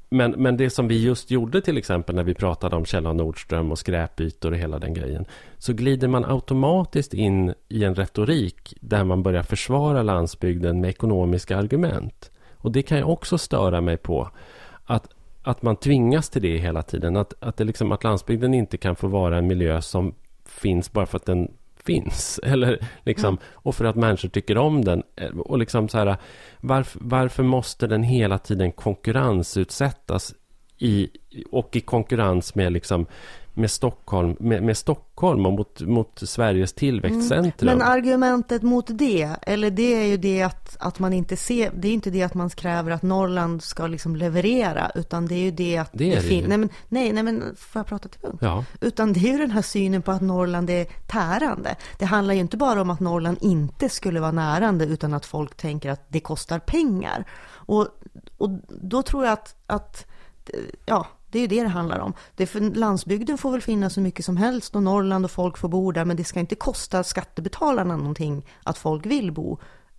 men, men det som vi just gjorde till exempel när vi pratade om Kjell Nordström och skräpytor och hela den grejen. Så glider man automatiskt in i en retorik där man börjar försvara landsbygden med ekonomiska argument. Och det kan jag också störa mig på. Att, att man tvingas till det hela tiden. Att, att, det liksom, att landsbygden inte kan få vara en miljö som finns bara för att den finns. *laughs* Eller liksom, mm. Och för att människor tycker om den. Och liksom så här, varför, varför måste den hela tiden konkurrensutsättas i, och i konkurrens med liksom med Stockholm, med, med Stockholm och mot, mot Sveriges tillväxtcentrum. Mm. Men argumentet mot det, eller det är ju det att, att man inte ser, det är inte det att man kräver att Norrland ska liksom leverera, utan det är ju det att det, det finns, nej men, nej, nej men, får jag prata till punkt? Ja. Utan det är ju den här synen på att Norrland är tärande. Det handlar ju inte bara om att Norrland inte skulle vara närande, utan att folk tänker att det kostar pengar. Och, och då tror jag att, att ja, det är det det handlar om. Det för, landsbygden får väl finnas så mycket som helst och Norrland och folk får bo där, men det ska inte kosta skattebetalarna någonting att folk vill bo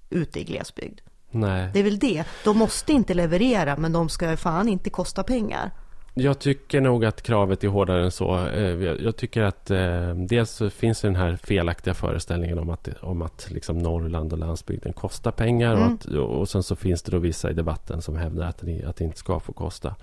ute i glesbygd. Nej. Det är väl det. De måste inte leverera, men de ska fan inte kosta pengar. Jag tycker nog att kravet är hårdare än så. Eh, jag tycker att eh, dels finns den här felaktiga föreställningen om att, om att liksom Norrland och landsbygden kostar pengar. Mm. Och, att, och sen så finns det då vissa i debatten som hävdar att det, att det inte ska få kosta.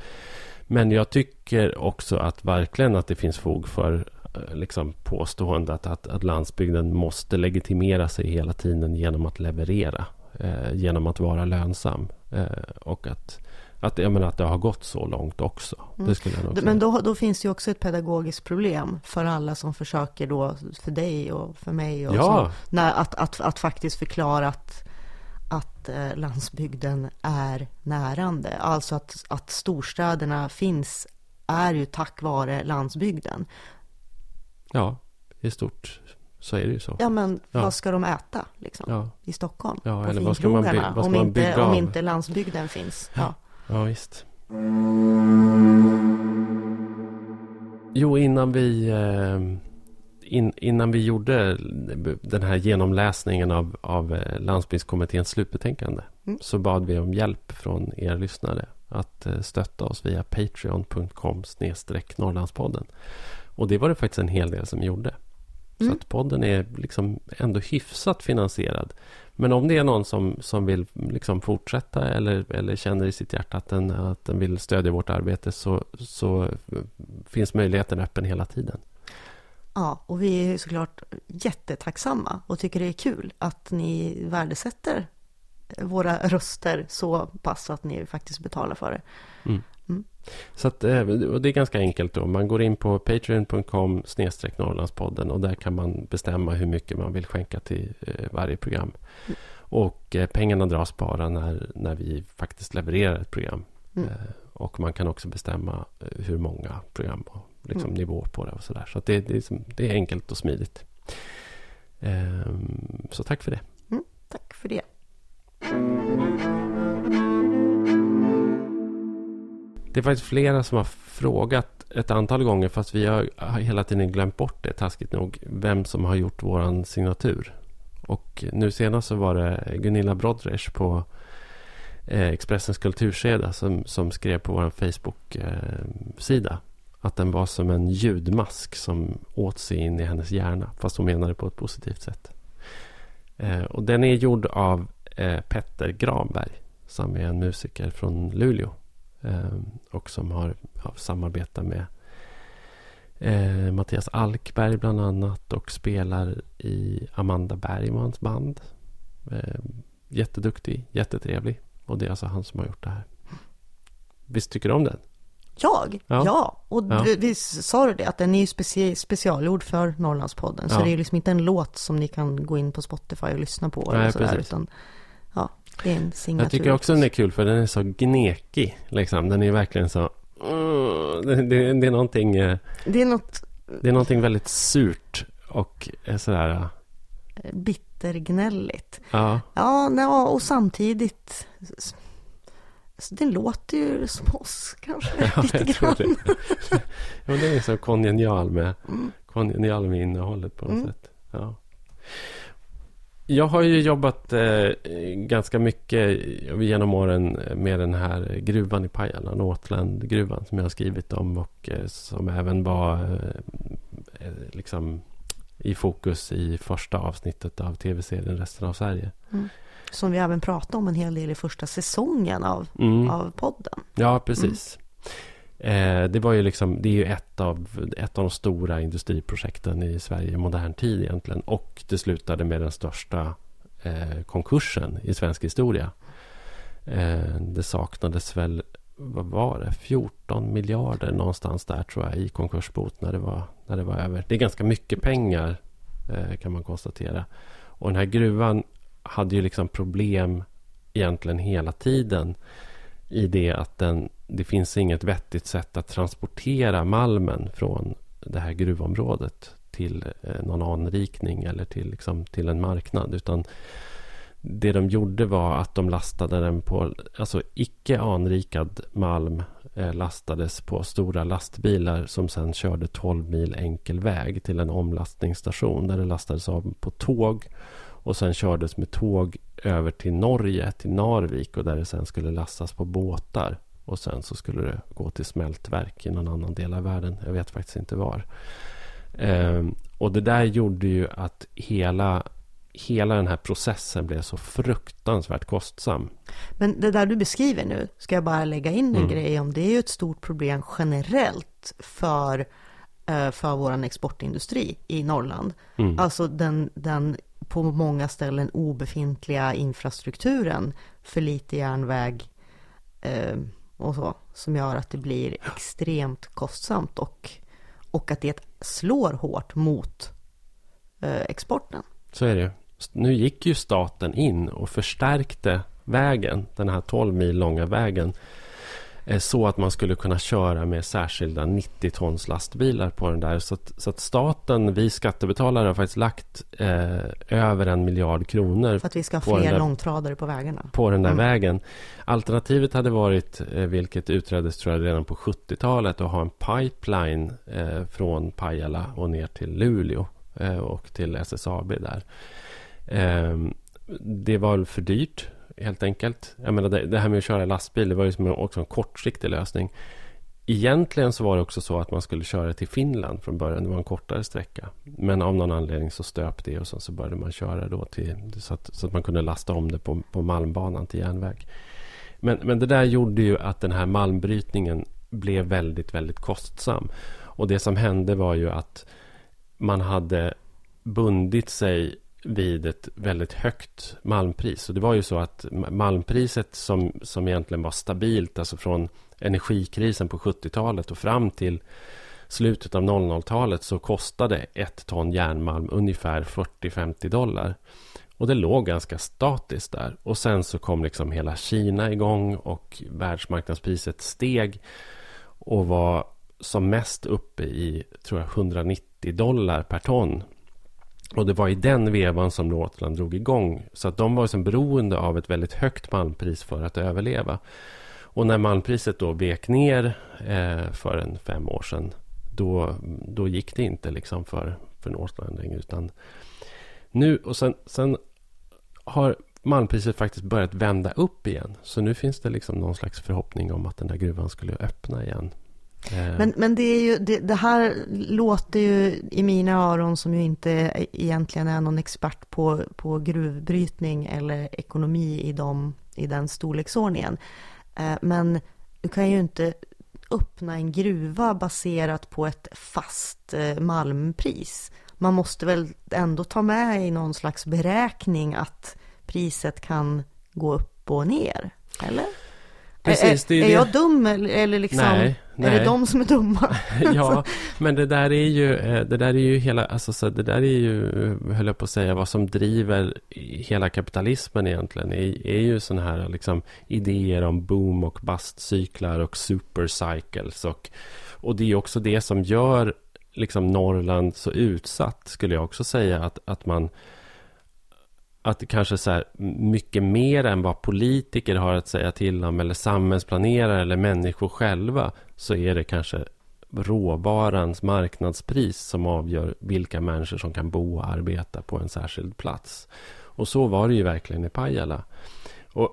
Men jag tycker också att verkligen att det finns fog för eh, liksom påståendet att, att landsbygden måste legitimera sig hela tiden genom att leverera. Eh, genom att vara lönsam. Eh, och att, att, jag menar, att det har gått så långt också. Mm. Det skulle jag nog Men då, då, finns det ju också ett pedagogiskt problem för alla som försöker då, för dig och för mig. Och ja. så, när, att, att, att faktiskt förklara att att eh, landsbygden är närande. Alltså att, att storstäderna finns är ju tack vare landsbygden. Ja, i stort så är det ju så. Ja, men ja. vad ska de äta liksom, ja. i Stockholm? Ja, eller vad ska man, by- vad ska om, man inte, bygga om inte landsbygden finns. Ja, ja. visst. Jo, innan vi eh, in, innan vi gjorde den här genomläsningen av, av eh, Landsbygdskommitténs slutbetänkande mm. så bad vi om hjälp från er lyssnare att eh, stötta oss via patreon.com Norrlandspodden. Och det var det faktiskt en hel del som gjorde. Mm. Så att podden är liksom ändå hyfsat finansierad. Men om det är någon som, som vill liksom fortsätta eller, eller känner i sitt hjärta att den, att den vill stödja vårt arbete så, så finns möjligheten öppen hela tiden. Ja, och vi är såklart jättetacksamma och tycker det är kul att ni värdesätter våra röster så pass att ni faktiskt betalar för det. Mm. Mm. Så att, eh, det är ganska enkelt då. Man går in på patreon.com snedstreck Norrlandspodden och där kan man bestämma hur mycket man vill skänka till eh, varje program. Mm. Och pengarna dras bara när, när vi faktiskt levererar ett program. Mm. Och man kan också bestämma hur många program och liksom mm. nivå på det och sådär. Så, så det, det, är, det är enkelt och smidigt. Ehm, så tack för det. Mm, tack för det. Det är faktiskt flera som har frågat ett antal gånger fast vi har hela tiden glömt bort det, taskigt nog, vem som har gjort våran signatur. Och nu senast så var det Gunilla Brodrej på eh, Expressens kulturseda som, som skrev på vår Facebook-sida eh, att den var som en ljudmask som åt sig in i hennes hjärna. Fast hon menade det på ett positivt sätt. Eh, och den är gjord av eh, Petter Granberg. Som är en musiker från Luleå. Eh, och som har, har samarbetat med eh, Mattias Alkberg bland annat. Och spelar i Amanda Bergmans band. Eh, jätteduktig, jättetrevlig. Och det är alltså han som har gjort det här. Visst tycker du om den? Jag? Ja. ja. Och ja. vi sa det, att den är ju speci specialgjord för Norrlandspodden. Så ja. det är liksom inte en låt som ni kan gå in på Spotify och lyssna på. Nej, eller sådär, utan, ja, det är en signatur. Jag tycker också den är kul för den är så gnekig. Liksom. Den är verkligen så... Uh, det, det, det, är någonting... Eh, det är något... Det är någonting väldigt surt och sådär... Uh, Bittergnälligt. Ja. Ja, och samtidigt så det låter ju som oss kanske, *laughs* ja, lite grann. Det. ja, det är så kongenial med, mm. kongenial med innehållet på något mm. sätt. Ja. Jag har ju jobbat eh, ganska mycket genom åren med den här gruvan i Pajala, Northland-gruvan, som jag har skrivit om och eh, som även var eh, eh liksom i fokus i första avsnittet av tv-serien Resten av Sverige. Mm. Som vi även pratade om en hel del i första säsongen av, mm. av podden. Ja, precis. Mm. Eh, det var ju liksom, det är ju ett av, ett av de stora industriprojekten i Sverige i modern tid egentligen. Och det slutade med den största eh, konkursen i svensk historia. Eh, det saknades väl, vad var det, 14 miljarder någonstans där tror jag i konkursbot när det var, när det var över. Det är ganska mycket pengar eh, kan man konstatera. Och den här gruvan hade ju liksom problem egentligen hela tiden i det att den, det finns inget vettigt sätt att transportera malmen från det här gruvområdet till eh, någon anrikning eller till, liksom, till en marknad. Utan det de gjorde var att de lastade den på, alltså icke anrikad malm eh, lastades på stora lastbilar som sen körde 12 mil enkel väg till en omlastningsstation där det lastades av på tåg och sen kördes med tåg över till Norge, till Narvik och där det sen skulle lastas på båtar. Och sen så skulle det gå till smältverk i någon annan del av världen. Jag vet faktiskt inte var. Ehm, och det där gjorde ju att hela, hela den här processen blev så fruktansvärt kostsam. Men det där du beskriver nu, ska jag bara lägga in en mm. grej om. Det är ju ett stort problem generellt för, eh, för vår exportindustri i Norrland. Mm. Alltså den, den på många ställen obefintliga infrastrukturen för lite järnväg eh, och så, som gör att det blir extremt kostsamt och, och att det slår hårt mot eh, exporten. Så är det. Nu gick ju staten in och förstärkte vägen, den här 12 mil långa vägen så att man skulle kunna köra med särskilda 90 tons lastbilar på den där. Så att, så att staten, vi skattebetalare, har faktiskt lagt eh, över en miljard kronor. För att vi ska ha fler där, långtradare på vägarna. På den där mm. vägen. Alternativet hade varit, eh, vilket utreddes tror jag redan på 70-talet, att ha en pipeline eh, från Pajala och ner till Luleå eh, och till SSAB där. Ehm, det var för dyrt helt enkelt. Jag menar, det, det här med att köra lastbil, det var ju som också en kortsiktig lösning. Egentligen så var det också så att man skulle köra till Finland från början. Det var en kortare sträcka. Men av någon anledning så stöp det och sen så började man köra då till, så, att, så att man kunde lasta om det på, på Malmbanan till järnväg. Men, men det där gjorde ju att den här malmbrytningen blev väldigt, väldigt kostsam. Och det som hände var ju att man hade bundit sig vid ett väldigt högt malmpris. Och det var ju så att malmpriset som, som egentligen var stabilt, alltså från energikrisen på 70-talet och fram till slutet av 00-talet så kostade ett ton järnmalm ungefär 40-50 dollar. Och det låg ganska statiskt där. Och sen så kom liksom hela Kina igång och världsmarknadspriset steg och var som mest uppe i, tror jag, 190 dollar per ton. Och det var i den vevan som Northland drog igång. Så att de var liksom beroende av ett väldigt högt malmpris för att överleva. Och när malmpriset då vek ner eh, för en fem år sedan. Då, då gick det inte liksom för, för Northland längre. Utan nu, och sen, sen har malmpriset faktiskt börjat vända upp igen. Så nu finns det liksom någon slags förhoppning om att den där gruvan skulle öppna igen. Eh. Men, men det, är ju, det, det, här låter ju i mina öron som ju inte egentligen är någon expert på, på gruvbrytning eller ekonomi i, dem, i den storleksordningen. Eh, men du kan ju inte öppna en gruva baserat på ett fast eh, malmpris. Man måste väl ändå ta med i någon slags beräkning att priset kan gå upp och ner, eller? Precis, är, är, är jag dum eller, eller liksom, nej, nej. är det de som är dumma? *laughs* ja, men det där är ju, eh, det där är ju hela, alltså så det där är ju, höll jag på att säga, vad som driver hela kapitalismen egentligen. Är, är ju sådana här liksom idéer om boom och bustcyklar och supercycles. Och, och det är också det som gör liksom Norrland så utsatt, skulle jag också säga, att, att man att det kanske så här, mycket mer än vad politiker har att säga till om eller samhällsplanerare eller människor själva så är det kanske råvarans marknadspris som avgör vilka människor som kan bo och arbeta på en särskild plats. Och så var det ju verkligen i Pajala. Och,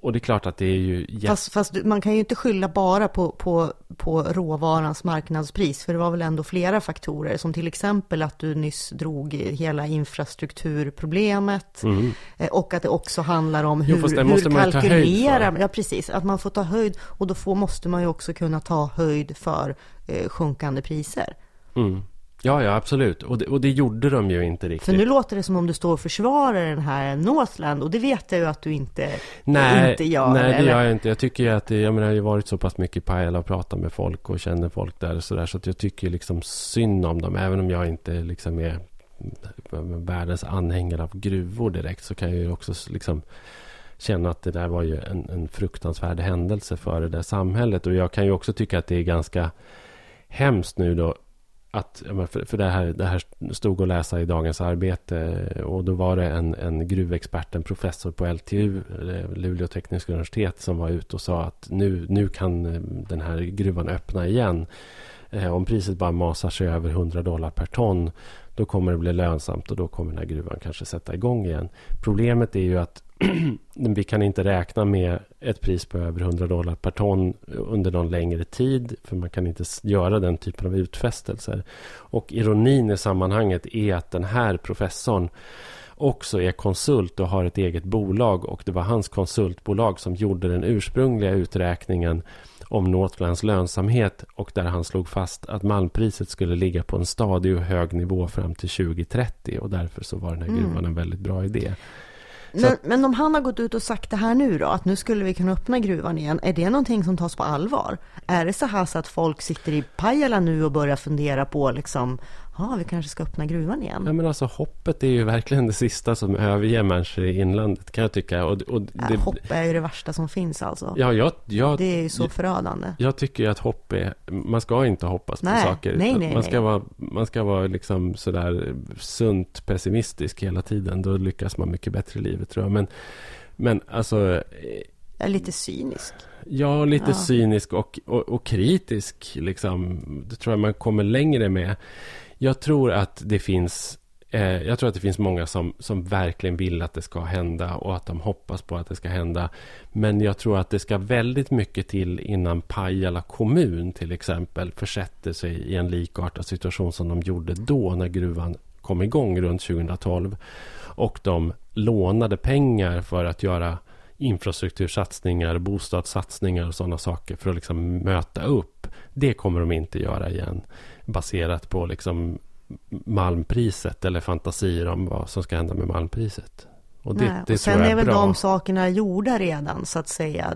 och det är klart att det är ju... Jätt... Fast, fast, man kan ju inte skylla bara på, på, på råvarans marknadspris, för det var väl ändå flera faktorer, som till exempel att du nyss drog hela infrastrukturproblemet, mm. Eh, och att det också handlar om hur, jo, hur kalkylera, ja precis, att man får ta höjd, och då får, måste man ju också kunna ta höjd för eh, sjunkande priser. Mm. Ja, ja, absolut. Och det, och det gjorde de ju inte riktigt. För nu låter det som om du står och försvarar den här Northland och det vet jag ju att du inte, nej, inte gör. Nej, det eller? gör jag inte. Jag tycker ju att det, jag menar, jag har ju varit så pass mycket i Pajala och pratat med folk och känner folk där och sådär. Så att jag tycker liksom synd om dem. Även om jag inte liksom är världens anhängare av gruvor direkt så kan jag ju också liksom känna att det där var ju en, en fruktansvärd händelse för det där samhället. Och jag kan ju också tycka att det är ganska hemskt nu då att, för det här, det här stod att läsa i Dagens Arbete och då var det en, en gruvexpert, en professor på LTU, eh, Luleå tekniska universitet, som var ute och sa att nu, nu kan eh, den här gruvan öppna igen. Eh, om priset bara masar sig över 100 dollar per ton, då kommer det bli lönsamt och då kommer den här gruvan kanske sätta igång igen. Problemet är ju att *clears throat* vi kan inte räkna med ett pris på över 100 dollar per ton under någon längre tid. För man kan inte göra den typen av utfästelser. Och ironin i sammanhanget är att den här professorn också är konsult och har ett eget bolag. Och det var hans konsultbolag som gjorde den ursprungliga uträkningen om Northlands lönsamhet och där han slog fast att malmpriset skulle ligga på en stadig och hög nivå fram till 2030 och därför så var den här gruvan mm. en väldigt bra idé. Men, men om han har gått ut och sagt det här nu då, att nu skulle vi kunna öppna gruvan igen, är det någonting som tas på allvar? Är det så här så att folk sitter i Pajala nu och börjar fundera på liksom, ja, vi kanske ska öppna gruvan igen. Ja, men alltså hoppet är ju verkligen det sista som överger människor i inlandet, kan jag tycka. Och, och det, ja, hopp är ju det värsta som finns alltså. Ja, jag, jag, det är ju så förödande. Jag tycker att hopp är, man ska inte hoppas nej, på saker. Nej, nej, man, ska nej. Vara, man ska vara liksom sådär sunt pessimistisk hela tiden. Då lyckas man mycket bättre i livet, tror jag. Men, men alltså... Jag är lite cynisk. Ja, lite ja. cynisk och, och, och kritisk. Liksom. Det tror jag man kommer längre med. Jag tror att det finns eh, jag tror att det finns många som, som verkligen vill att det ska hända och att de hoppas på att det ska hända. Men jag tror att det ska väldigt mycket till innan Pajala kommun till exempel försätter sig i en likartad situation som de gjorde då när gruvan kom igång runt 2012. Och de lånade pengar för att göra infrastruktursatsningar, bostadssatsningar och sådana saker för att liksom möta upp. Det kommer de inte göra igen baserat på liksom malmpriset eller fantasier om vad som ska hända med malmpriset. Och, det, Nej, det och sen är, är väl bra. de sakerna gjorda redan så att säga.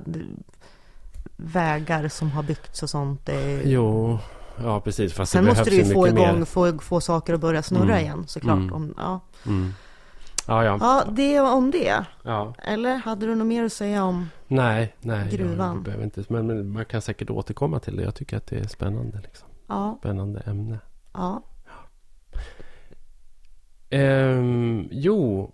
Vägar som har byggts och sånt. Det... Jo, ja precis. Fast sen det måste du ju få igång, få, få saker att börja snurra mm. igen såklart. Mm. Om, ja. Mm. Ja, ja. ja, det om det. Ja. Eller hade du något mer att säga om nej, nej, gruvan? Jag inte, men, men, man kan säkert återkomma till det. Jag tycker att det är spännande. Liksom. Ja. Spännande ämne. Ja. Ehm, jo,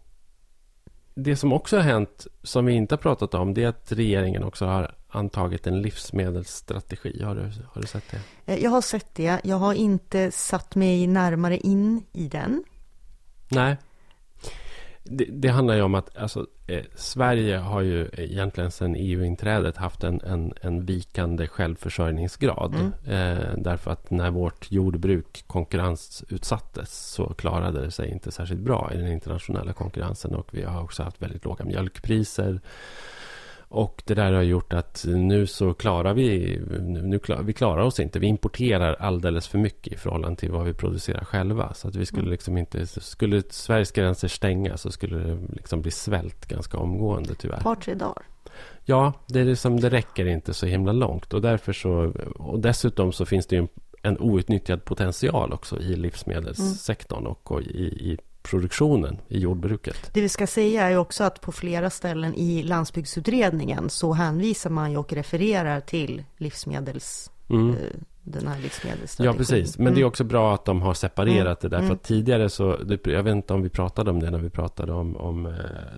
det som också har hänt, som vi inte har pratat om, det är att regeringen också har antagit en livsmedelsstrategi. Har du, har du sett det? Eh, jag har sett det. Jag har inte satt mig närmare in i den. Nej, det, det, handlar ju om att alltså, eh, Sverige har ju egentligen sedan EU-inträdet haft en, en, en vikande självförsörjningsgrad. Mm. Eh, därför att när vårt jordbruk konkurrensutsattes så klarade det sig inte särskilt bra i den internationella konkurrensen. Och vi har också haft väldigt låga mjölkpriser. Och det där har gjort att nu så klarar vi, nu klar, vi klarar oss inte. Vi importerar alldeles för mycket i förhållande till vad vi producerar själva. Så att vi skulle mm. liksom inte, skulle Sveriges gränser stänga så skulle det liksom bli svält ganska omgående tyvärr. Ett par, tre dagar. Ja, det, är liksom, det räcker inte så himla långt. Och därför så, och dessutom så finns det ju en, en outnyttjad potential också i livsmedelssektorn mm. och i, i produktionen i jordbruket. Det vi ska säga är också att på flera ställen i landsbygdsutredningen så hänvisar man ju och refererar till livsmedels... Mm. Den här livsmedelsstrategin. Ja, precis. Men mm. det är också bra att de har separerat mm. det där. För mm. tidigare så, jag vet inte om vi pratade om det när vi pratade om, om eh,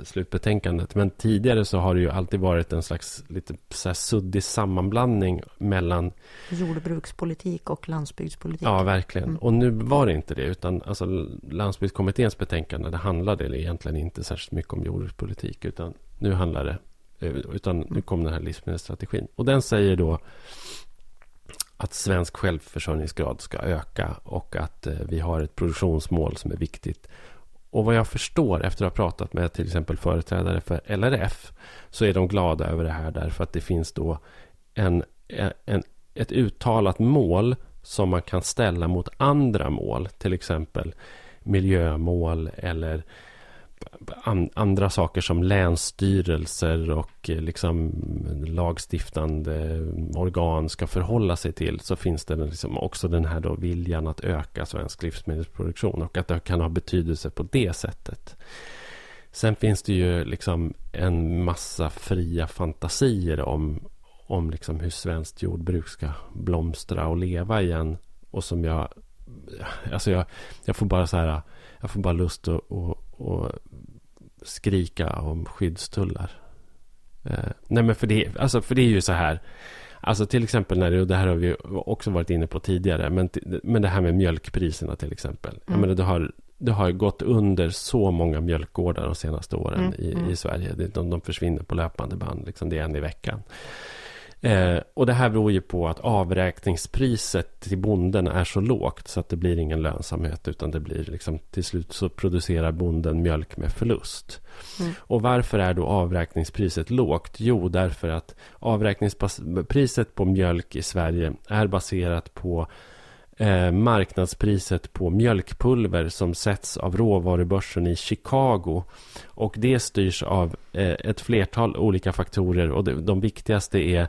slutbetänkandet. Men tidigare så har det ju alltid varit en slags lite så suddig sammanblandning mellan jordbrukspolitik och landsbygdspolitik. Ja, verkligen. Mm. Och nu var det inte det. Utan alltså, landsbygdskommitténs betänkande, det handlade egentligen inte särskilt mycket om jordbrukspolitik. Utan nu handlar det, eh, utan nu kom den här livsmedelsstrategin. Och den säger då att svensk självförsörjningsgrad ska öka och att eh, vi har ett produktionsmål som är viktigt. Och vad jag förstår efter att ha pratat med till exempel företrädare för LRF så är de glada över det här därför att det finns då en, en, ett uttalat mål som man kan ställa mot andra mål, till exempel miljömål eller andra saker som länsstyrelser och eh, liksom lagstiftande organ ska förhålla sig till så finns det liksom också den här då viljan att öka svensk livsmedelsproduktion och att det kan ha betydelse på det sättet. Sen finns det ju liksom en massa fria fantasier om, om liksom hur svenskt jordbruk ska blomstra och leva igen och som jag alltså jag, jag får bara så här jag får bara lust att, att, att skrika om skyddstullar. Eh, nej men för det, alltså för det är ju så här. Alltså till exempel när det, och det här har vi också varit inne på tidigare. Men, men det här med mjölkpriserna till exempel. Mm. Jag menar, det, har, det har gått under så många mjölkgårdar de senaste åren mm. i, mm. i Sverige. De, de försvinner på löpande band. Liksom, det är en i veckan. Eh, och det här beror ju på att avräkningspriset till bonden är så lågt så att det blir ingen lönsamhet utan det blir liksom till slut så producerar bonden mjölk med förlust. Mm. Och varför är då avräkningspriset lågt? Jo, därför att avräkningspriset på mjölk i Sverige är baserat på eh, marknadspriset på mjölkpulver som sätts av råvarubörsen i Chicago. Och det styrs av eh, ett flertal olika faktorer och de, de viktigaste är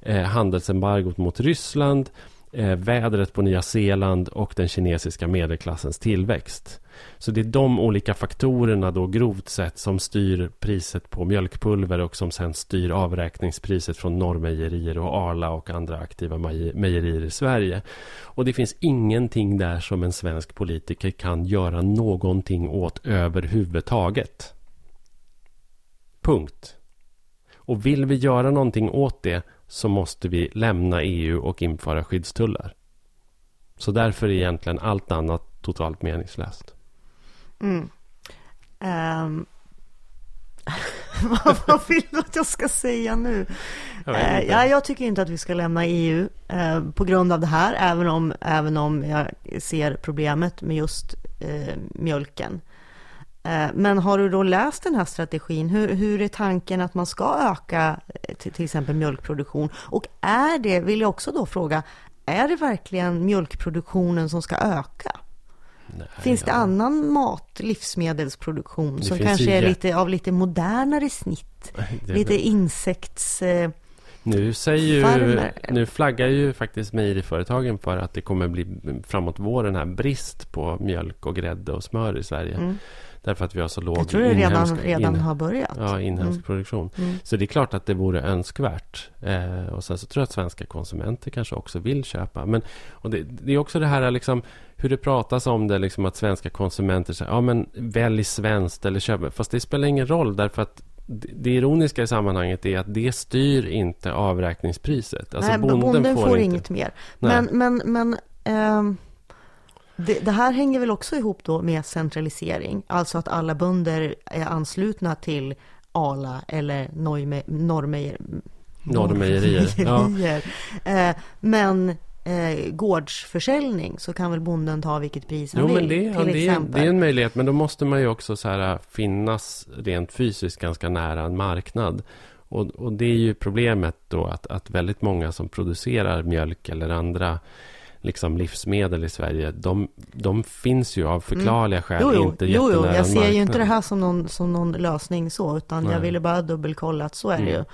eh, handelsembargot mot Ryssland, eh, vädret på Nya Zeeland och den kinesiska medelklassens tillväxt. Så det är de olika faktorerna då grovt sett som styr priset på mjölkpulver och som sen styr avräkningspriset från Norrmejerier och Arla och andra aktiva mejerier i Sverige. Och det finns ingenting där som en svensk politiker kan göra någonting åt överhuvudtaget. Punkt. Och vill vi göra någonting åt det så måste vi lämna EU och införa skyddstullar. Så därför är egentligen allt annat totalt meningslöst. Mm. *laughs* Um. vad, vill du att jag ska säga nu? Jag, uh, ja, jag tycker inte att vi ska lämna EU eh, på grund av det här, även om, även om jag ser problemet med just uh, mjölken. Men har du då läst den här strategin? Hur, hur är tanken att man ska öka till, till exempel mjölkproduktion? Och är det, vill jag också då fråga, är det verkligen mjölkproduktionen som ska öka? Nej, finns det ja. annan mat, livsmedelsproduktion, det som kanske är lite av lite modernare snitt? *laughs* lite insekts... Eh, nu, säger ju, nu flaggar ju faktiskt mejeriföretagen för att det kommer bli framåt våren här brist på mjölk och grädde och smör i Sverige. Mm. Därför att vi har så låg Jag tror det redan, redan in, har börjat. Ja, inhemsk mm. produktion. Mm. Så det är klart att det vore önskvärt. Eh, och sen så tror jag att svenska konsumenter kanske också vill köpa. Men och det, det är också det här liksom, hur det pratas om det, liksom att svenska konsumenter säger ja men välj svenskt eller köp. Fast det spelar ingen roll därför att det ironiska i sammanhanget är att det styr inte avräkningspriset. Alltså Nej, bonden, bonden får, får inte... inget mer. Men, men, men ähm, det, det, här hänger väl också ihop då med centralisering, alltså att alla bönder är anslutna till Ala eller Norrmejerier. Norrmejerier. Ja. Eh, men eh, gårdsförsäljning så kan väl bonden ta vilket pris han jo, vill. Men det, till det, exempel. det är en möjlighet, men då måste man ju också så här, finnas rent fysiskt ganska nära en marknad. Och, och det är ju problemet då att, att väldigt många som producerar mjölk eller andra liksom livsmedel i Sverige, de, de finns ju av förklarliga skäl mm. jo, jo, inte Jo, jo, jag ser ju inte det här som någon, som någon lösning så, utan Nej. jag ville bara dubbelkolla att så är det mm. ju.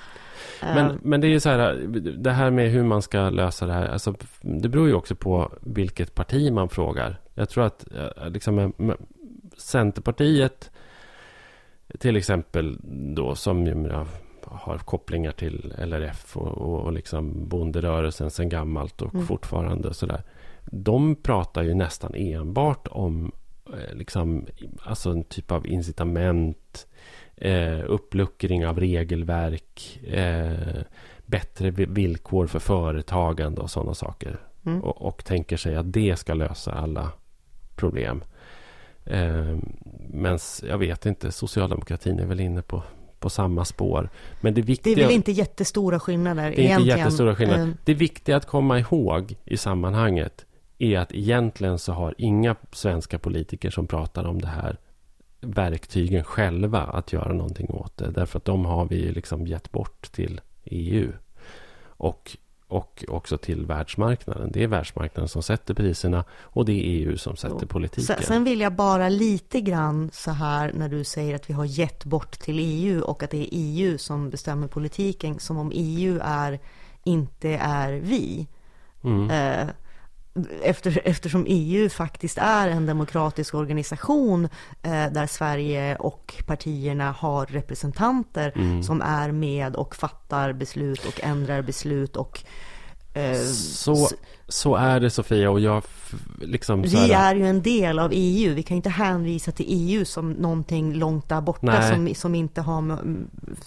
Men, uh, men det är ju så här, det här med hur man ska lösa det här, alltså, det beror ju också på vilket parti man frågar. Jag tror att eh, liksom, Centerpartiet till exempel då som har kopplingar till LRF och, och liksom bonderörelsen sen gammalt och mm. fortfarande sådär. De pratar ju nästan enbart om eh, liksom, alltså en typ av incitament, eh, uppluckring av regelverk, eh, bättre villkor för företagande och sådana saker. Mm. Och, och, tänker sig att det ska lösa alla problem. Eh, Men jag vet inte, socialdemokratin är väl inne på på samma spår. Men det, viktiga, det är väl inte jättestora skillnader Det är egentligen. inte jättestora skillnader. Mm. Det viktiga att komma ihåg i sammanhanget är att egentligen så har inga svenska politiker som pratar om det här verktygen själva att göra någonting åt det. Därför att de har vi liksom gett bort till EU. Och och också till världsmarknaden. Det är världsmarknaden som sätter priserna och det är EU som sätter jo. politiken. Sen vill jag bara lite grann så här när du säger att vi har gett bort till EU och att det är EU som bestämmer politiken som om EU är inte är vi. Mm. Eh, efter, eftersom EU faktiskt är en demokratisk organisation eh, där Sverige och partierna har representanter mm. som är med och fattar beslut och ändrar beslut och eh, så, så är det Sofia och jag liksom Vi är ju en del av EU, vi kan inte hänvisa till EU som någonting långt där borta som, som inte har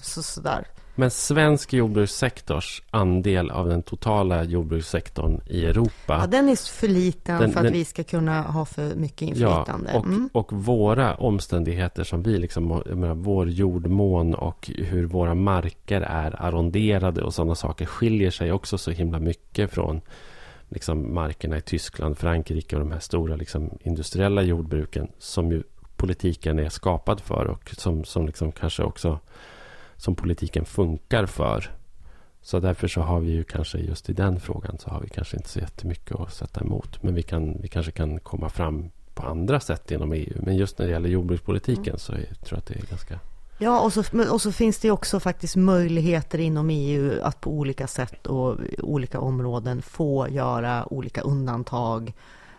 så, sådär men svensk jordbrukssektors andel av den totala jordbrukssektorn i Europa. Ja, den är för liten den, för att den, vi ska kunna ha för mycket inflytande. Ja, och, mm. och våra omständigheter som vi, liksom, menar, vår jordmån och hur våra marker är arronderade och sådana saker skiljer sig också så himla mycket från liksom, markerna i Tyskland, Frankrike och de här stora liksom, industriella jordbruken som ju politiken är skapad för och som, som liksom kanske också som politiken funkar för. Så därför så har vi ju kanske just i den frågan så har vi kanske inte så jättemycket att sätta emot. Men vi, kan, vi kanske kan komma fram på andra sätt inom EU. Men just när det gäller jordbrukspolitiken mm. så är, tror jag att det är ganska... Ja, och så, och så finns det också faktiskt möjligheter inom EU att på olika sätt och olika områden få göra olika undantag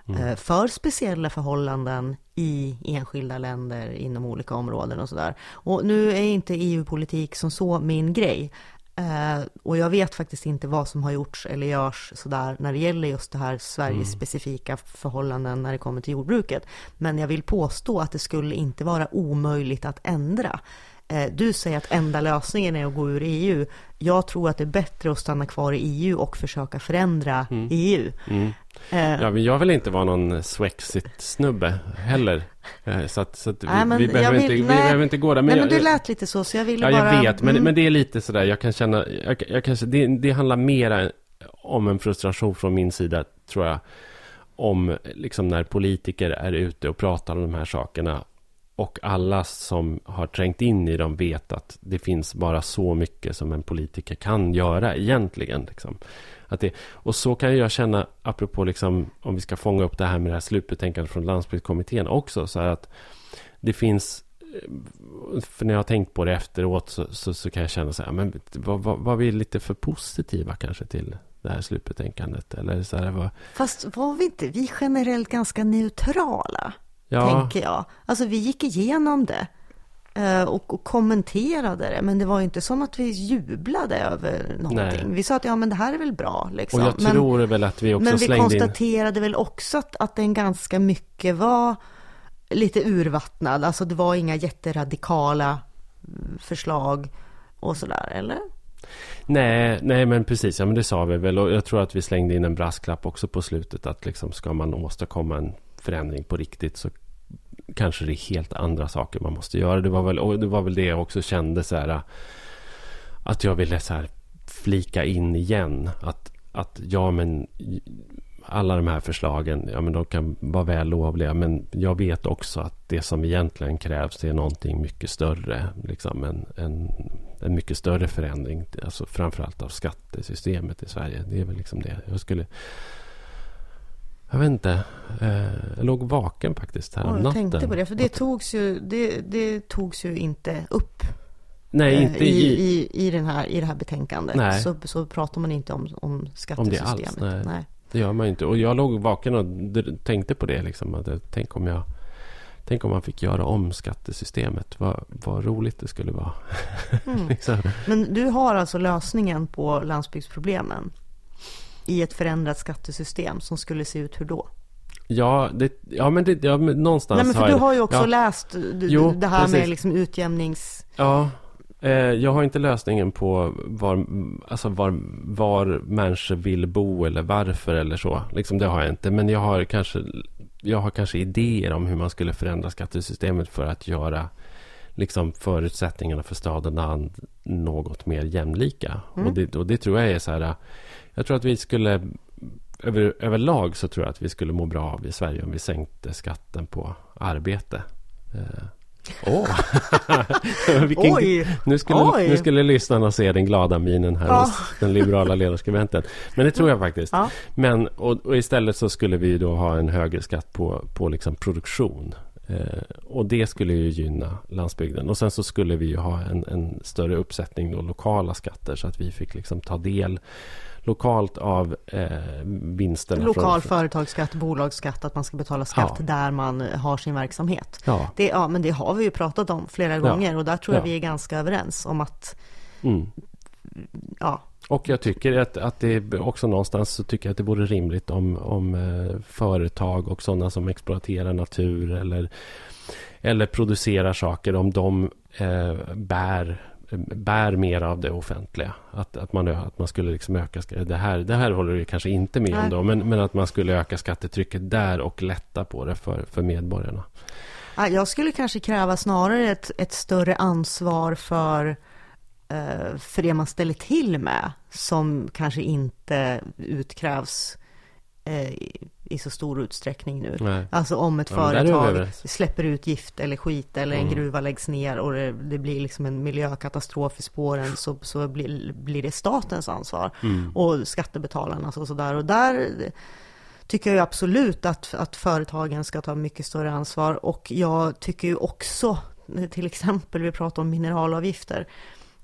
mm. Eh, för speciella förhållanden i enskilda länder inom olika områden och sådär. Och nu är inte EU-politik som så min grej. Eh, och jag vet faktiskt inte vad som har gjorts eller görs sådär när det gäller just det här Sveriges mm. specifika förhållanden när det kommer till jordbruket. Men jag vill påstå att det skulle inte vara omöjligt att ändra. Eh, du säger att enda lösningen är att gå ur EU. Jag tror att det är bättre att stanna kvar i EU och försöka förändra mm. EU. Mm. Eh. Ja, men jag vill inte vara någon Swexit-snubbe heller. Eh, så att, så att nej, vi, vi, behöver vill, inte, vi behöver inte gå där. Men nej, men du lät lite så, så jag ville ja, bara... jag vet, men, mm. men det är lite sådär, jag kan känna, jag, jag kan, det, det handlar mera om en frustration från min sida, tror jag, om liksom när politiker är ute och pratar om de här sakerna och alla som har trängt in i dem vet att det finns bara så mycket som en politiker kan göra egentligen. Liksom. Att det, och så kan jag känna, apropå liksom, om vi ska fånga upp det här med det här slutbetänkandet från landsbygdskommittén också, så att det finns eh, för när jag har tänkt på det efteråt så, så, så kan jag känna så här, men var, var, var, vi lite för positiva kanske till det här slutbetänkandet? Eller så här, var... Fast var vi inte vi generellt ganska neutrala? Ja. Tänker jag. Alltså vi gick igenom det. Eh, och, och, kommenterade det. Men det var inte som att vi jublade över någonting. Nej. Vi sa att ja, men det här är väl bra. Liksom. Och jag men, tror väl att vi också Men vi konstaterade in... väl också att, att den ganska mycket var lite urvattnad. Alltså det var inga jätteradikala förslag och sådär, eller? Nej, nej men precis, ja men det sa vi väl och jag tror att vi slängde in en brasklapp också på slutet att liksom ska man åstadkomma en förändring på riktigt så kanske det är helt andra saker man måste göra. Det var väl, och det var väl det jag också kände så här att jag ville så här flika in igen att, att ja men alla de här förslagen, ja men de kan vara vällovliga men jag vet också att det som egentligen krävs är någonting mycket större. Liksom en, en, en mycket större förändring, alltså framförallt av skattesystemet i Sverige. Det är väl liksom det. Jag skulle... Jag vet inte. Eh, jag låg vaken faktiskt här jag natten. Jag tänkte på det, för det togs ju, det, det togs ju inte upp. Nej, eh, inte i, i, i, den här, i det här betänkandet. Nej. Så, så pratar man inte om, om skattesystemet. Om det alls, nej. nej. Det gör man inte. Och jag låg vaken och tänkte på det. Liksom, att tänk, om jag, tänk om man fick göra om skattesystemet. Vad, vad roligt det skulle vara. Mm. *laughs* liksom. Men du har alltså lösningen på landsbygdsproblemen i ett förändrat skattesystem som skulle se ut hur då? Ja, det, ja men det, ja, men någonstans Nej, men för har du jag, har ju också ja, läst du, jo, det här precis. med liksom utjämnings... Ja, Eh, jag har inte lösningen på var, alltså var, var människor vill bo eller varför eller så. Liksom det har jag inte. Men jag har, kanske, jag har kanske idéer om hur man skulle förändra skattesystemet för att göra liksom, förutsättningarna för stad och land något mer jämlika. Mm. Och, det, och det tror jag är så här. Jag tror att vi skulle över, överlag så tror jag att vi skulle må bra av i Sverige om vi sänkte skatten på arbete. Eh, Åh! *laughs* Vilken... Oj! Nu skulle, Oj. nu skulle lyssnarna se den glada minen här ja. hos den liberala ledarskribenten. Men det tror jag faktiskt. Ja. Men, och, och, istället så skulle vi då ha en högre skatt på, på liksom produktion. Eh, och det skulle ju gynna landsbygden. Och sen så skulle vi ju ha en, en större uppsättning då lokala skatter så att vi fick liksom ta del lokalt av eh, vinsterna. Lokal från, företagsskatt, bolagsskatt, att man ska betala skatt ja. där man har sin verksamhet. Ja. Det, ja, men det har vi ju pratat om flera gånger och där tror jag vi är ganska överens om att mm. ja. Och jag tycker att, att det också någonstans så tycker jag att det vore rimligt om, om eh, företag och sådana som exploaterar natur eller, eller producerar saker om de eh, bär bär mer av det offentliga. Att, att, man, att man skulle liksom öka... Det här, det här håller du kanske inte med om då, men, men att man skulle öka skattetrycket där och lätta på det för, för medborgarna. Jag skulle kanske kräva snarare ett, ett större ansvar för, eh, för det man ställer till med som kanske inte utkrävs eh, i så stor utsträckning nu. Nej. Alltså om ett ja, företag släpper ut gift eller skit eller mm. en gruva läggs ner och det, det, blir liksom en miljökatastrof i spåren så, så blir, blir det statens ansvar mm. och skattebetalarnas och sådär. Och där tycker jag absolut att, att företagen ska ta mycket större ansvar och jag tycker ju också till exempel, vi pratar om mineralavgifter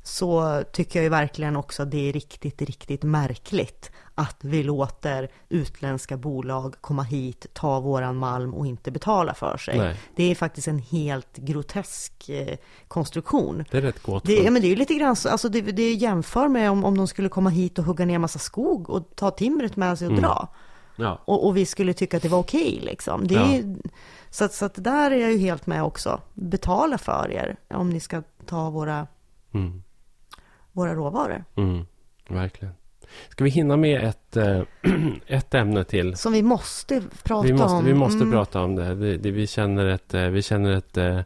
så tycker jag ju verkligen också att det är riktigt, riktigt märkligt att vi låter utländska bolag komma hit, ta våran malm och inte betala för sig. Nej. Det är faktiskt en helt grotesk eh, konstruktion. Det är rätt gott. Det, ja, men det är ju lite grann, alltså det, det jämför med om, om de skulle komma hit och hugga ner massa skog och ta timret med sig och mm. dra. Ja. Och, och, vi skulle tycka att det var okej okay, liksom. Det är, ja. så, så att där är jag ju helt med också. Betala för er om ni ska ta våra, mm. Våra råvaror. Mm. Verkligen. Ska vi hinna med ett, äh, *clears throat* ett ämne till? Som vi måste prata vi måste, om. Vi måste mm. prata om det. Vi, det, vi känner ett... Eh, vi känner ett... Äh,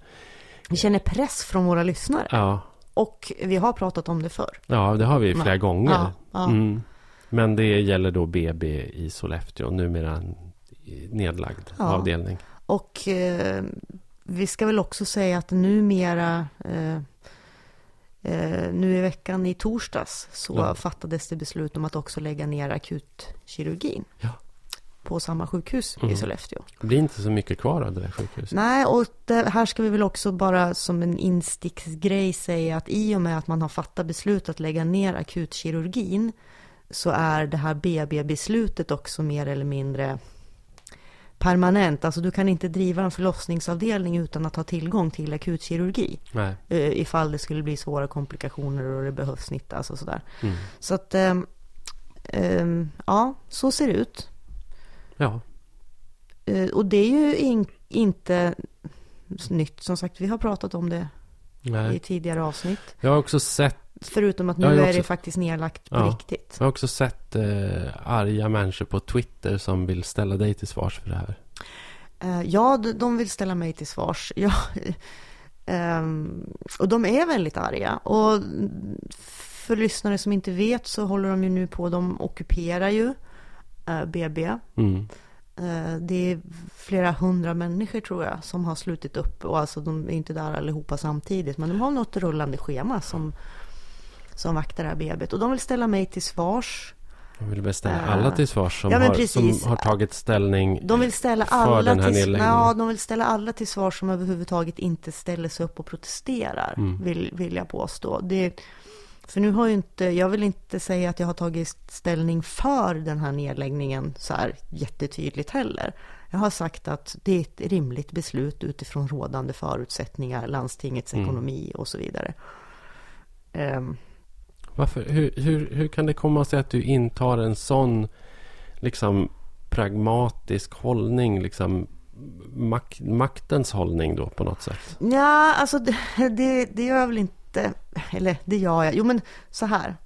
vi känner press från våra lyssnare. Ja. Och vi har pratat om det förr. Ja, det har vi flera ja. gånger. Ja, ja. Mm. Men det gäller då BB i Sollefteå, numera nedlagd avdelning. Och eh, vi ska väl också säga att numera, eh, nu i veckan i torsdags, så Ja. fattades det beslut om att också lägga ner akutkirurgin. Ja. På samma sjukhus Mm. i Sollefteå. Det blir inte så mycket kvar av det där sjukhuset. Nej, och det, här ska vi väl också bara som en insticksgrej säga att i och med att man har fattat beslut att lägga ner akutkirurgin så är det här BB-beslutet också mer eller mindre permanent. Alltså du kan inte driva en förlossningsavdelning utan att ha tillgång till akutkirurgi. Nej. eh, Ifall det skulle bli svåra komplikationer och det behövs snittas och sådär. Mm. Så att, ehm, ehm, ja, så ser det ut. Ja. Eh, Och det är ju in, inte nytt. Som sagt, vi har pratat om det i Nej. tidigare avsnitt. Jag har också sett, Förutom att nu jag är också- det faktiskt nedlagt på Ja. riktigt. jag har också sett eh, arga människor på Twitter som vill ställa dig till svars för det här. Eh, Ja, de- vill ställa mig till svars. *laughs* Ja, ehm, och de är väldigt arga. Och för lyssnare som inte vet så håller de ju nu på, de ockuperar ju eh, BB. Mm. Eh, Det är flera hundra människor tror jag som har slutit upp och alltså de är inte där allihopa samtidigt men de har något rullande schema som, som vaktar det här BBet och de vill ställa mig till svars. De vill ställa Eh, alla till svars som, ja, har, som har tagit ställning De vill ställa för alla den här till, nedläggningen. ja, de vill ställa alla till svars som överhuvudtaget inte ställer sig upp och protesterar, Mm. vill, vill jag påstå. Det, för nu har ju inte, jag vill inte säga att jag har tagit ställning för den här nedläggningen så här jättetydligt heller. Jag har sagt att det är ett rimligt beslut utifrån rådande förutsättningar, landstingets Mm. ekonomi och så vidare. Ehm, Varför, hur, hur, hur kan det komma sig att du intar en sån liksom pragmatisk hållning, liksom mak, maktens hållning då på något sätt? Ja, alltså det, det, det gör jag väl inte. Eller det gör jag. Jo, men så här.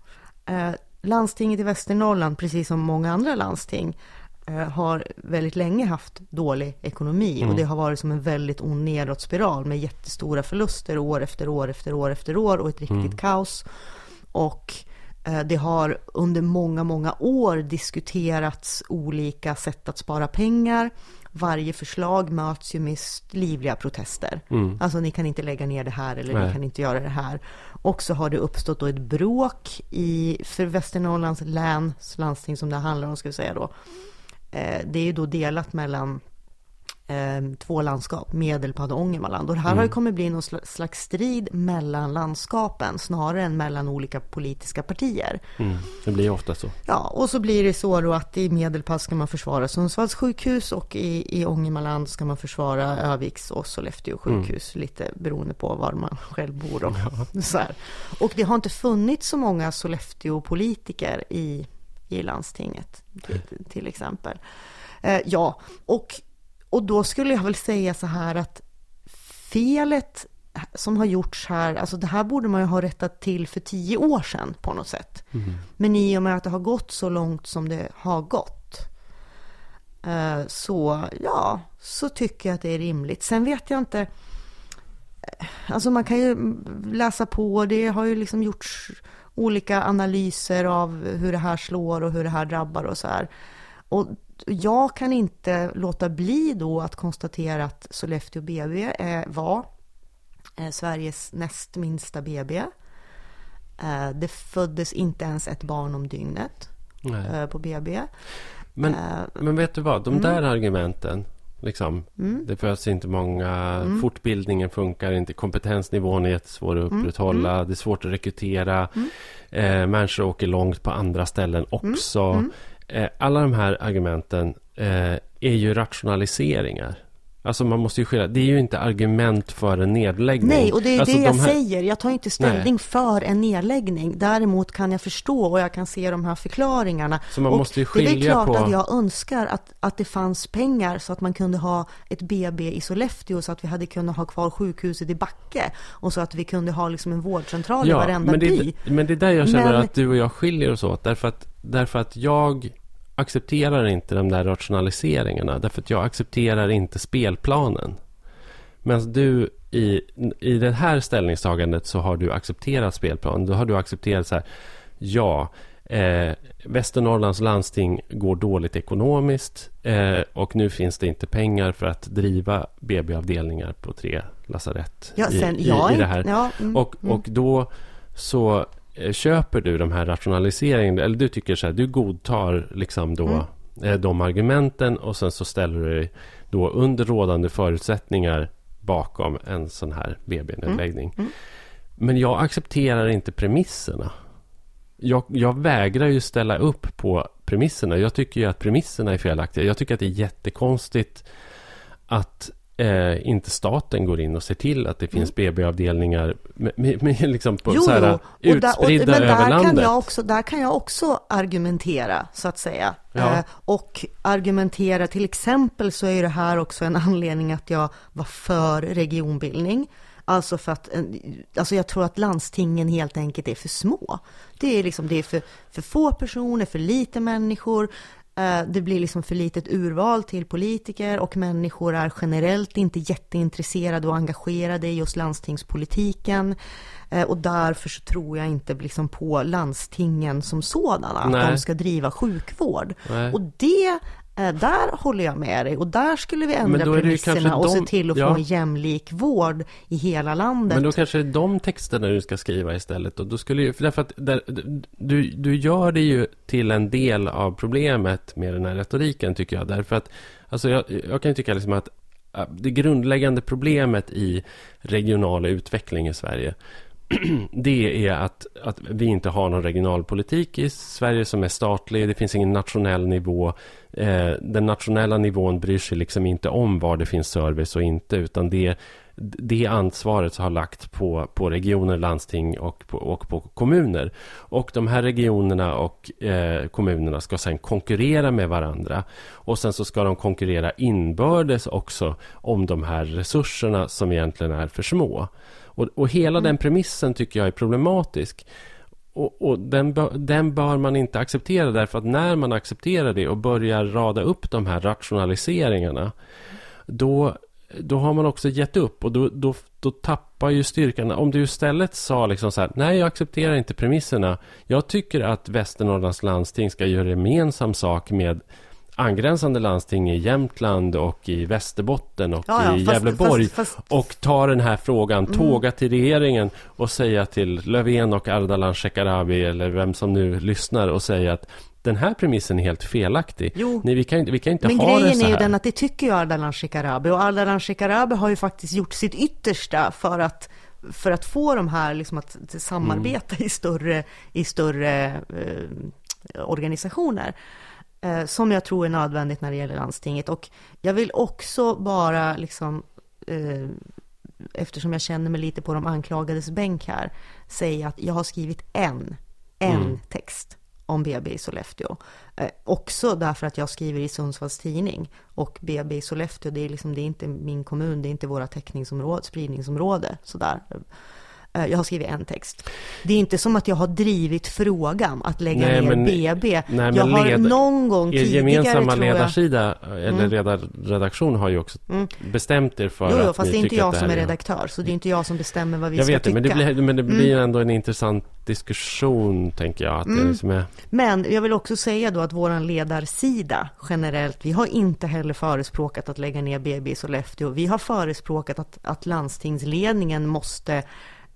Eh, landstinget i Västernorrland, precis som många andra landsting, eh, har väldigt länge haft dålig ekonomi. Mm. Och det har varit som en väldigt ond nedåtspiral med jättestora förluster år efter år efter år efter år och ett riktigt Mm. kaos. Och eh, det har under många, många år diskuterats olika sätt att spara pengar. Varje förslag möts ju med livliga protester. Mm. Alltså ni kan inte lägga ner det här eller ni Nej. kan inte göra det här. Och så har det uppstått då ett bråk i, för Västernorrlands läns landsting som det handlar om ska vi säga då. Eh, det är ju då delat mellan eh, två landskap, Medelpad och Ångermanland. Och det här har ju kommit bli någon sla- slags strid mellan landskapen snarare än mellan olika politiska partier. Mm. Det blir ju ofta så. Ja, och så blir det så då att i Medelpad ska man försvara Sundsvalls sjukhus och i, i Ångermanland ska man försvara Öviks och Sollefteå sjukhus, lite beroende på var man *laughs* själv bor. Och, *laughs* så här. och det har inte funnits så många Sollefteå-politiker i, i landstinget, till, till exempel. Eh, ja, och, och då skulle jag väl säga så här att felet som har gjorts här, alltså det här borde man ju ha rättat till för tio år sedan på något sätt. Men i och med att det har gått så långt som det har gått eh, så, ja, så tycker jag att det är rimligt. Sen vet jag inte, eh, alltså man kan ju läsa på, det har ju liksom gjorts olika analyser av hur det här slår och hur det här drabbar och så här. Och jag kan inte låta bli då att konstatera att Sollefteå BB är, var eh, Sveriges näst minsta BB. Eh, det föddes inte ens ett barn om dygnet Nej. eh, på BB. Men, Eh, men vet du vad? De mm. där argumenten. Liksom, Det föds inte många. Mm. Fortbildningen funkar inte. Kompetensnivån är jättesvår att Mm. upprätthålla. Det är svårt att rekrytera. Eh, människor åker långt på andra ställen Mm. också. Eh, alla de här argumenten eh, är ju rationaliseringar. Alltså man måste ju skilja. Det är ju inte argument för en nedläggning. Nej, och det är alltså det de jag här- säger. Jag tar inte ställning för en nedläggning. Däremot kan jag förstå och jag kan se de här förklaringarna. Så man och måste ju det är väl skilja klart på- att jag önskar att, att det fanns pengar så att man kunde ha ett BB i Sollefteå så att vi hade kunnat ha kvar sjukhuset i Backe och så att vi kunde ha liksom en vårdcentral i varenda men det, by. är- men det är där jag känner Men- att du och jag skiljer oss åt. Därför att, därför att jag accepterar inte de där rationaliseringarna. Därför att jag accepterar inte spelplanen. Men du i, i det här ställningstagandet så har du accepterat spelplanen. Då har du accepterat så här. Ja, Eh, Västernorrlands landsting går dåligt ekonomiskt eh, och nu finns det inte pengar för att driva BB-avdelningar på tre lasarett Ja, sen, i, i, i det här. Ja, mm, Och, mm. och då så köper du de här rationaliseringarna, eller du tycker så här, du godtar liksom då Mm. eh, de argumenten och sen så ställer du dig då under rådande förutsättningar bakom en sån här BB-nedläggning. Mm. Men jag accepterar inte premisserna. Jag, jag vägrar ju ställa upp på premisserna. Jag tycker ju att premisserna är felaktiga. Jag tycker att det är jättekonstigt att eh, inte staten går in och ser till att det finns BB-avdelningar med, med, med liksom på, Jo, så här, jo. Och där, och, utspridda men över där kan, landet. jag också, där kan jag också argumentera, så att säga. Ja. Eh, och argumentera, till exempel så är det här också en anledning att jag var för regionbildning. Alltså för att, eh, alltså jag tror att landstingen helt enkelt är för små. Det är liksom, det är för, för få personer, för lite människor. Eh, Det blir liksom för litet urval till politiker och människor är generellt inte jätteintresserade och engagerade i just landstingspolitiken. Eh, Och därför så tror jag inte liksom på landstingen som sådana, att Nej. de ska driva sjukvård. Nej. Och det, där håller jag med dig. Och där skulle vi ändra premisserna och se till att ja. få en jämlik vård i hela landet. Men då kanske det är de texterna du ska skriva istället. Och då skulle ju, för därför att där, du, du gör det ju till en del av problemet med den här retoriken tycker jag. Därför att alltså jag, jag kan ju tycka liksom att äh, det grundläggande problemet i regional utveckling i Sverige *clears throat* det är att, att vi inte har någon regionalpolitik i Sverige som är statlig. Det finns ingen nationell nivå. Eh, den nationella nivån bryr sig liksom inte om var det finns service och inte. Utan det, det ansvaret har lagts på, på regioner, landsting och på, och på kommuner. Och de här regionerna och eh, kommunerna ska sedan konkurrera med varandra. Och sen så ska de konkurrera inbördes också om de här resurserna som egentligen är för små. Och, och hela den premissen tycker jag är problematisk. Och, och den, bör, den bör man inte acceptera därför att när man accepterar det och börjar rada upp de här rationaliseringarna då, då har man också gett upp och då, då, då tappar ju styrkan. Om du istället sa liksom så här, nej jag accepterar inte premisserna. Jag tycker att Västernorrlands landsting ska göra gemensam sak med angränsande landsting i Jämtland och i Västerbotten och Ja, ja, i fast- Gävleborg fast- fast- och ta den här frågan, tåga till regeringen och säga till Löfven och Ardalan Shekarabi eller vem som nu lyssnar och säga att den här premissen är helt felaktig. Jo. Nej, vi kan, vi kan inte Men ha grejen är ju den att det tycker ju Ardalan Shekarabi och Ardalan Shekarabi har ju faktiskt gjort sitt yttersta för att för att få de här liksom att samarbeta Mm. i större, i större eh, organisationer. Eh, som jag tror är nödvändigt när det gäller landstinget. Och jag vill också bara liksom eh, eftersom jag känner mig lite på de anklagades bänk här, säga att jag har skrivit en, en Mm. text om BB i Sollefteå. Eh, också därför att jag skriver i Sundsvalls tidning. Och BB i Sollefteå, det är, liksom, det är inte min kommun, det är inte våra täckningsområde, spridningsområde. Sådär. Eh, jag har skrivit en text. Det är inte som att jag har drivit frågan att lägga Nej, ner men- BB. nej, men jag har led- någon gång tidigare, gemensamma tror jag... ledarsida eller redar, redaktion har ju också bestämt er för Jo, jo, att fast ni det är inte jag som är redaktör, så det är inte jag som bestämmer vad vi Jag ska vet det, tycka. men det blir, men det blir Mm. ändå en intressant diskussion, tänker jag. Att det liksom är, Men jag vill också säga då att våran ledarsida generellt, vi har inte heller förespråkat att lägga ner BB i Sollefteå. Vi har förespråkat att, att landstingsledningen måste,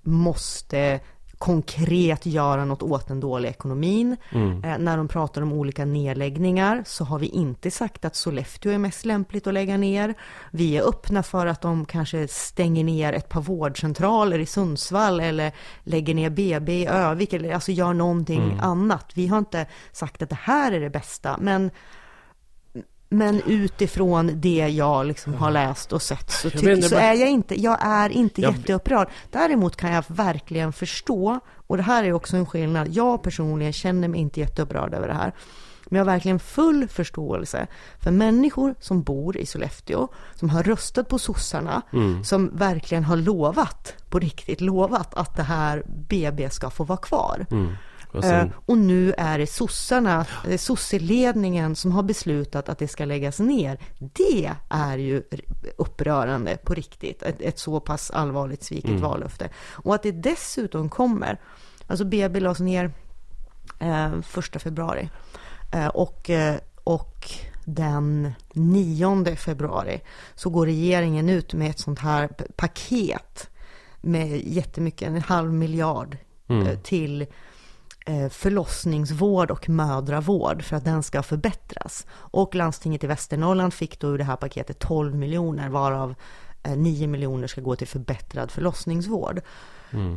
måste konkret göra något åt den dåliga ekonomin. Eh, när de pratar om olika nedläggningar så har vi inte sagt att Sollefteå är mest lämpligt att lägga ner. Vi är öppna för att de kanske stänger ner ett par vårdcentraler i Sundsvall eller lägger ner BB i Övik eller alltså gör någonting annat. Vi har inte sagt att det här är det bästa, men men utifrån det jag liksom har läst och sett så, Jag ty- vet inte, så är jag inte, jag är inte Jag- jätteupprörd. Däremot kan jag verkligen förstå, och det här är också en skillnad, jag personligen känner mig inte jätteupprörd över det här. Men jag har verkligen full förståelse för människor som bor i Sollefteå, som har röstat på sossarna, Mm. som verkligen har lovat, på riktigt lovat, att det här BB ska få vara kvar. mm. Och Eh, sen, och nu är det sossarna, eh, sosseledningen som har beslutat att det ska läggas ner. Det är ju upprörande på riktigt, ett, ett så pass allvarligt sviket Mm. vallöfte. Och att det dessutom kommer, alltså BB lades ner eh, första februari. Eh, och, eh, och den 9 februari så går regeringen ut med ett sånt här paket med jättemycket, en halv miljard Mm. eh, till eh, förlossningsvård och mödravård för att den ska förbättras. Och landstinget i Västernorrland fick då ur det här paketet 12 miljoner varav eh, 9 miljoner ska gå till förbättrad förlossningsvård.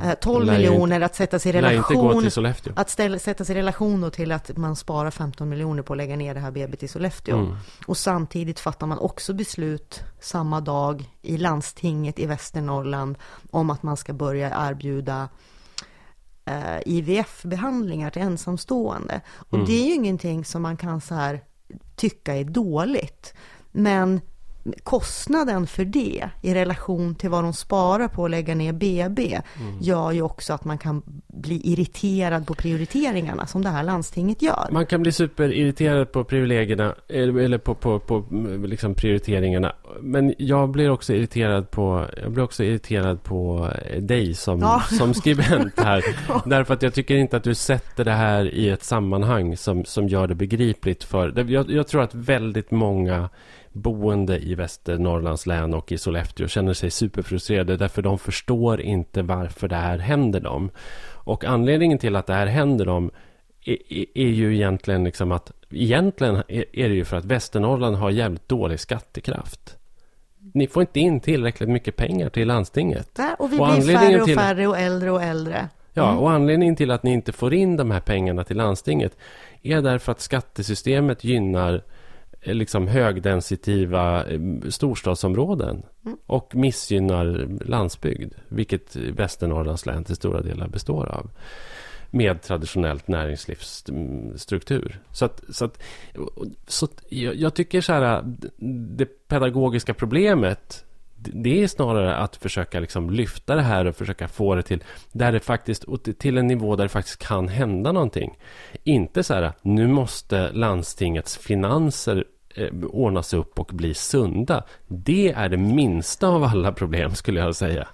Eh, 12 Lär ju miljoner att sätta sig i relation till att ställa, sätta sig i relation då till att man sparar 15 miljoner på att lägga ner det här BB i Sollefteå. Mm. Och samtidigt fattar man också beslut samma dag i landstinget i Västernorrland om att man ska börja erbjuda eh, IVF-behandlingar till ensamstående. Och Mm. det är ju ingenting som man kan så här tycka är dåligt. Men kostnaden för det i relation till vad de sparar på att lägga ner BB Mm. gör ju också att man kan bli irriterad på prioriteringarna som det här landstinget gör. Man kan bli superirriterad på privilegierna eller på, på, på liksom prioriteringarna. Men jag blir också irriterad på, jag blir också irriterad på dig som, Ja. som skribent här. *laughs* Därför att jag tycker inte att du sätter det här i ett sammanhang som, som gör det begripligt för... Jag, jag tror att väldigt många boende i Västernorrlands län och i Sollefteå känner sig superfrustrerade därför de förstår inte varför det här händer dem. Och anledningen till att det här händer dem är, ju egentligen liksom att egentligen är det ju för att Västernorrland har jävligt dålig skattekraft. Ni får inte in tillräckligt mycket pengar till landstinget. Och vi Och blir färre och färre och äldre och äldre. Ja, Mm. och anledningen till att ni inte får in de här pengarna till landstinget är därför att skattesystemet gynnar liksom högdensitiva eh, storstadsområden Mm. och missgynnar landsbygd, vilket Västernorrlands län till stora delar består av med traditionellt näringslivsstruktur. Så att, så att, så att jag, jag tycker så här, det pedagogiska problemet det är snarare att försöka liksom lyfta det här och försöka få det till där det faktiskt till en nivå där det faktiskt kan hända någonting. Inte så här, nu måste landstingets finanser eh, ordnas upp och bli sunda. Det är det minsta av alla problem skulle jag säga.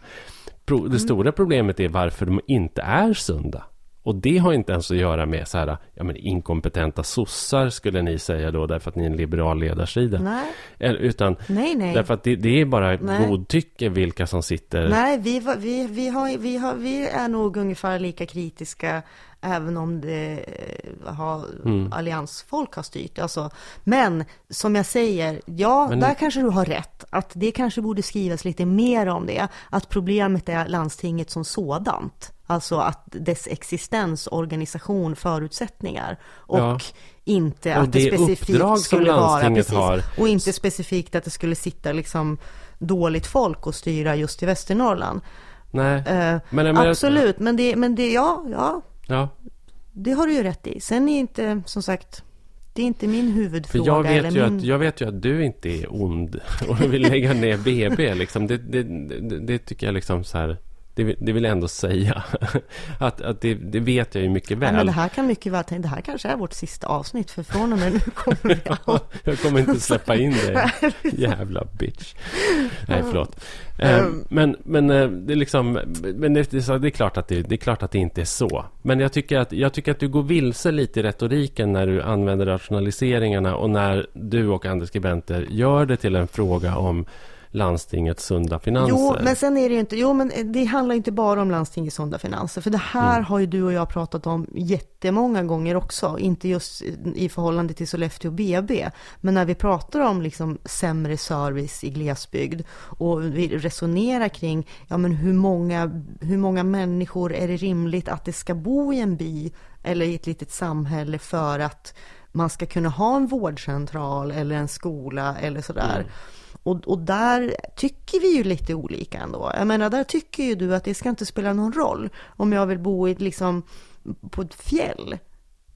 Det stora problemet är varför de inte är sunda. Och det har inte ens att göra med så här, ja men inkompetenta sossar skulle ni säga då, därför att ni är en liberal ledarsida. Nej, Eller, utan nej, nej. därför att det, det är bara Nej. godtycke vilka som sitter. Nej, vi, var- vi, vi, har, vi, har, vi är nog ungefär lika kritiska även om det eh, har, Mm. alliansfolk har styrt. Alltså, men som jag säger, ja, Men- där kanske du har rätt. Att det kanske borde skrivas lite mer om det. Att problemet är landstinget som sådant. Alltså att dess existens, organisation, förutsättningar. Och Ja. inte Och att det, det specifikt skulle vara, precis. har. Och inte specifikt att det skulle sitta liksom dåligt folk och styra just i Västernorrland. Nej, Eh, men, menar- absolut, men det, men det, ja, ja, Ja, det har du ju rätt i. Sen är inte, som sagt, det är inte min för huvudfråga. jag vet, eller ju min... att, jag vet ju att du inte är ond *laughs* och vill lägga ner BB. Liksom. Det, det, det, det tycker jag liksom så här... Det, vill- det vill jag ändå säga. *laughs* Att, att det, det vet jag ju mycket Ja, väl. men det här kan mycket väl, det här kanske är vårt sista avsnitt, för från och med nu kommer vi *laughs* jag kommer inte släppa in dig. *laughs* Jävla bitch. Nej, förlåt. Men, men, det, är liksom, men det, är så- det, är klart att det, det är klart att det inte är så. Men jag tycker, att, jag tycker att du går vilse lite i retoriken när du använder rationaliseringarna och när du och andra skribenter gör det till en fråga om landstingets sunda finanser. Jo, men sen är det ju inte, jo men det handlar inte bara om landstingets sunda finanser. För det här Mm. har ju du och jag pratat om jättemånga gånger också. Inte just i förhållande till Sollefteå BB. Men när vi pratar om liksom sämre service i glesbygd. Och vi resonerar kring, ja men hur många, hur många människor är det rimligt att det ska bo i en by eller i ett litet samhälle för att man ska kunna ha en vårdcentral eller en skola eller sådär. Mm. Och, och där tycker vi ju lite olika ändå. Jag menar, där tycker ju du att det ska inte spela någon roll om jag vill bo i, liksom, på ett fjäll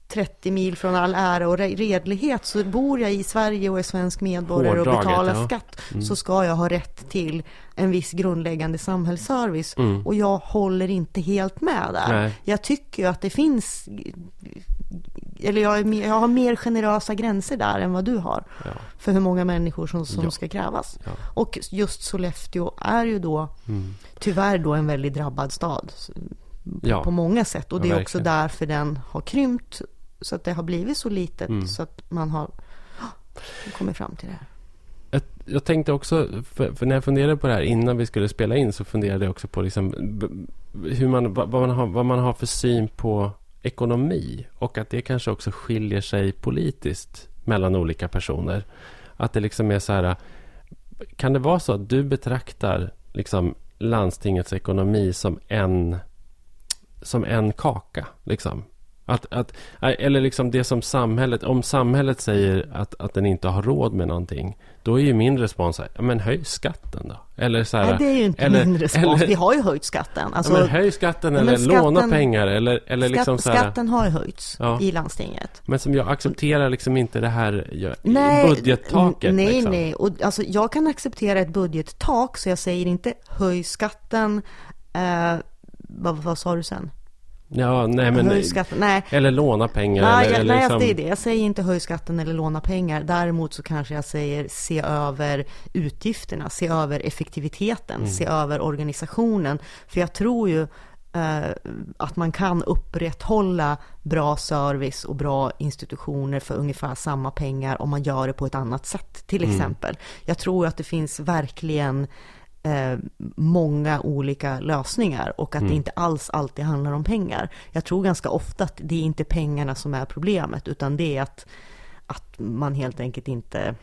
30 mil från all ära och re- redlighet så bor jag i Sverige och är svensk medborgare och Hårdraget, betalar ja. skatt så ska jag ha rätt till en viss grundläggande samhällsservice. Mm. Och jag håller inte helt med där. Nej. Jag tycker ju att det finns eller jag, mer, jag har mer generösa gränser där än vad du har Ja. för hur många människor som, som Ja. ska krävas. Ja. Och just Sollefteå är ju då Mm. tyvärr då en väldigt drabbad stad. På många sätt. Och det är också därför den har krympt så att det har blivit så litet Mm. så att man har kommit fram till det här. Jag, jag tänkte också, för, för när jag funderade på det här innan vi skulle spela in så funderade jag också på liksom, hur man, vad man har, vad man har för syn på ekonomi och att det kanske också skiljer sig politiskt mellan olika personer. Att det liksom är så här, kan det vara så att du betraktar liksom landstingets ekonomi som en, som en kaka? Liksom? Att, att, eller liksom det som samhället, om samhället säger att, att den inte har råd med någonting, då är ju min respons så här, men höj skatten då. Eller så här, Nej, det är ju inte eller- min respons. eller- Vi har ju höjt skatten. Alltså, men höj skatten eller skatten- låna pengar eller, eller skatt, liksom så här, skatten har ju höjts Ja. i landstinget. Men som jag accepterar liksom inte det här Nej, budgettaket. Nej, liksom. nej. Och, alltså, jag kan acceptera ett budgettak, så jag säger inte höj skatten. Eh, vad, vad sa du sen? Ja, nej men... höj skatten. Nej, Eller låna pengar. Nej, eller, jag, eller nej liksom, det är det. Jag säger inte höj skatten eller låna pengar. Däremot så kanske jag säger se över utgifterna, se över effektiviteten, Mm. se över organisationen. För jag tror ju eh, att man kan upprätthålla bra service och bra institutioner för ungefär samma pengar om man gör det på ett annat sätt, till Mm. exempel. Jag tror att det finns verkligen eh, många olika lösningar och att Mm. det inte alls alltid handlar om pengar. Jag tror ganska ofta att det är inte pengarna som är problemet utan det är att, att man helt enkelt inte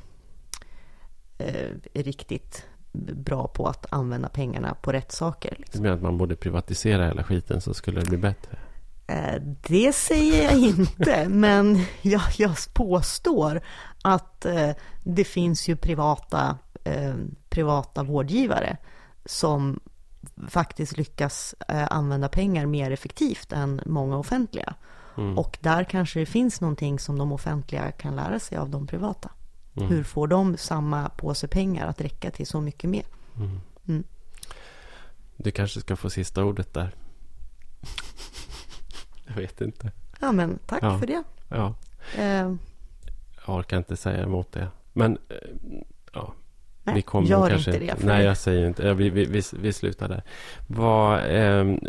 eh, är riktigt bra på att använda pengarna på rätt saker. Du Liksom. menar att man borde privatisera hela skiten så skulle det bli bättre? Eh, det säger jag inte, *laughs* men jag, jag påstår att eh, det finns ju privata, eh, privata vårdgivare som faktiskt lyckas eh, använda pengar mer effektivt än många offentliga. Mm. Och där kanske det finns någonting som de offentliga kan lära sig av de privata. Mm. Hur får de samma påse pengar att räcka till så mycket mer? Mm. Mm. Du kanske ska få sista ordet där. jag vet inte. Ja, men tack Ja. för det. Ja, Eh, jag orkar inte säga emot det. Men eh, ja, nej, vi kommer gör kanske inte det. för Nej, jag säger inte. Vi, vi, vi, vi slutar där. Vad, ehm,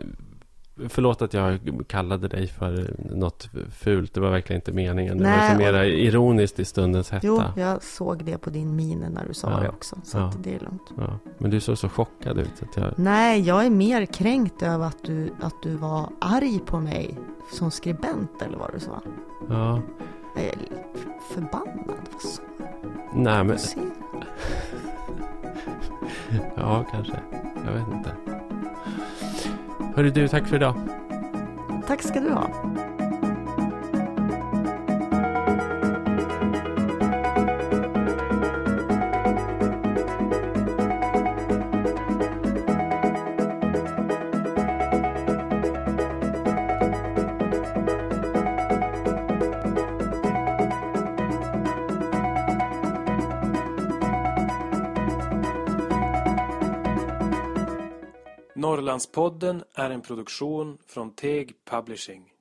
förlåt att jag kallade dig för något fult. Det var verkligen inte meningen. Det var mera och- ironiskt i stundens hetta. Jo, jag såg det på din min när du sa Ja, det också. Så ja. det är lugnt. Ja, men du såg så chockad ut. Att jag, Nej, jag är mer kränkt över att du, att du var arg på mig som skribent eller vad du sa. ja, Jag är förbannad. Vad sa nej men. *laughs* ja kanske. Jag vet inte. Hörru du, tack för idag. Tack ska du ha. Ålandspodden är en produktion från Teg Publishing.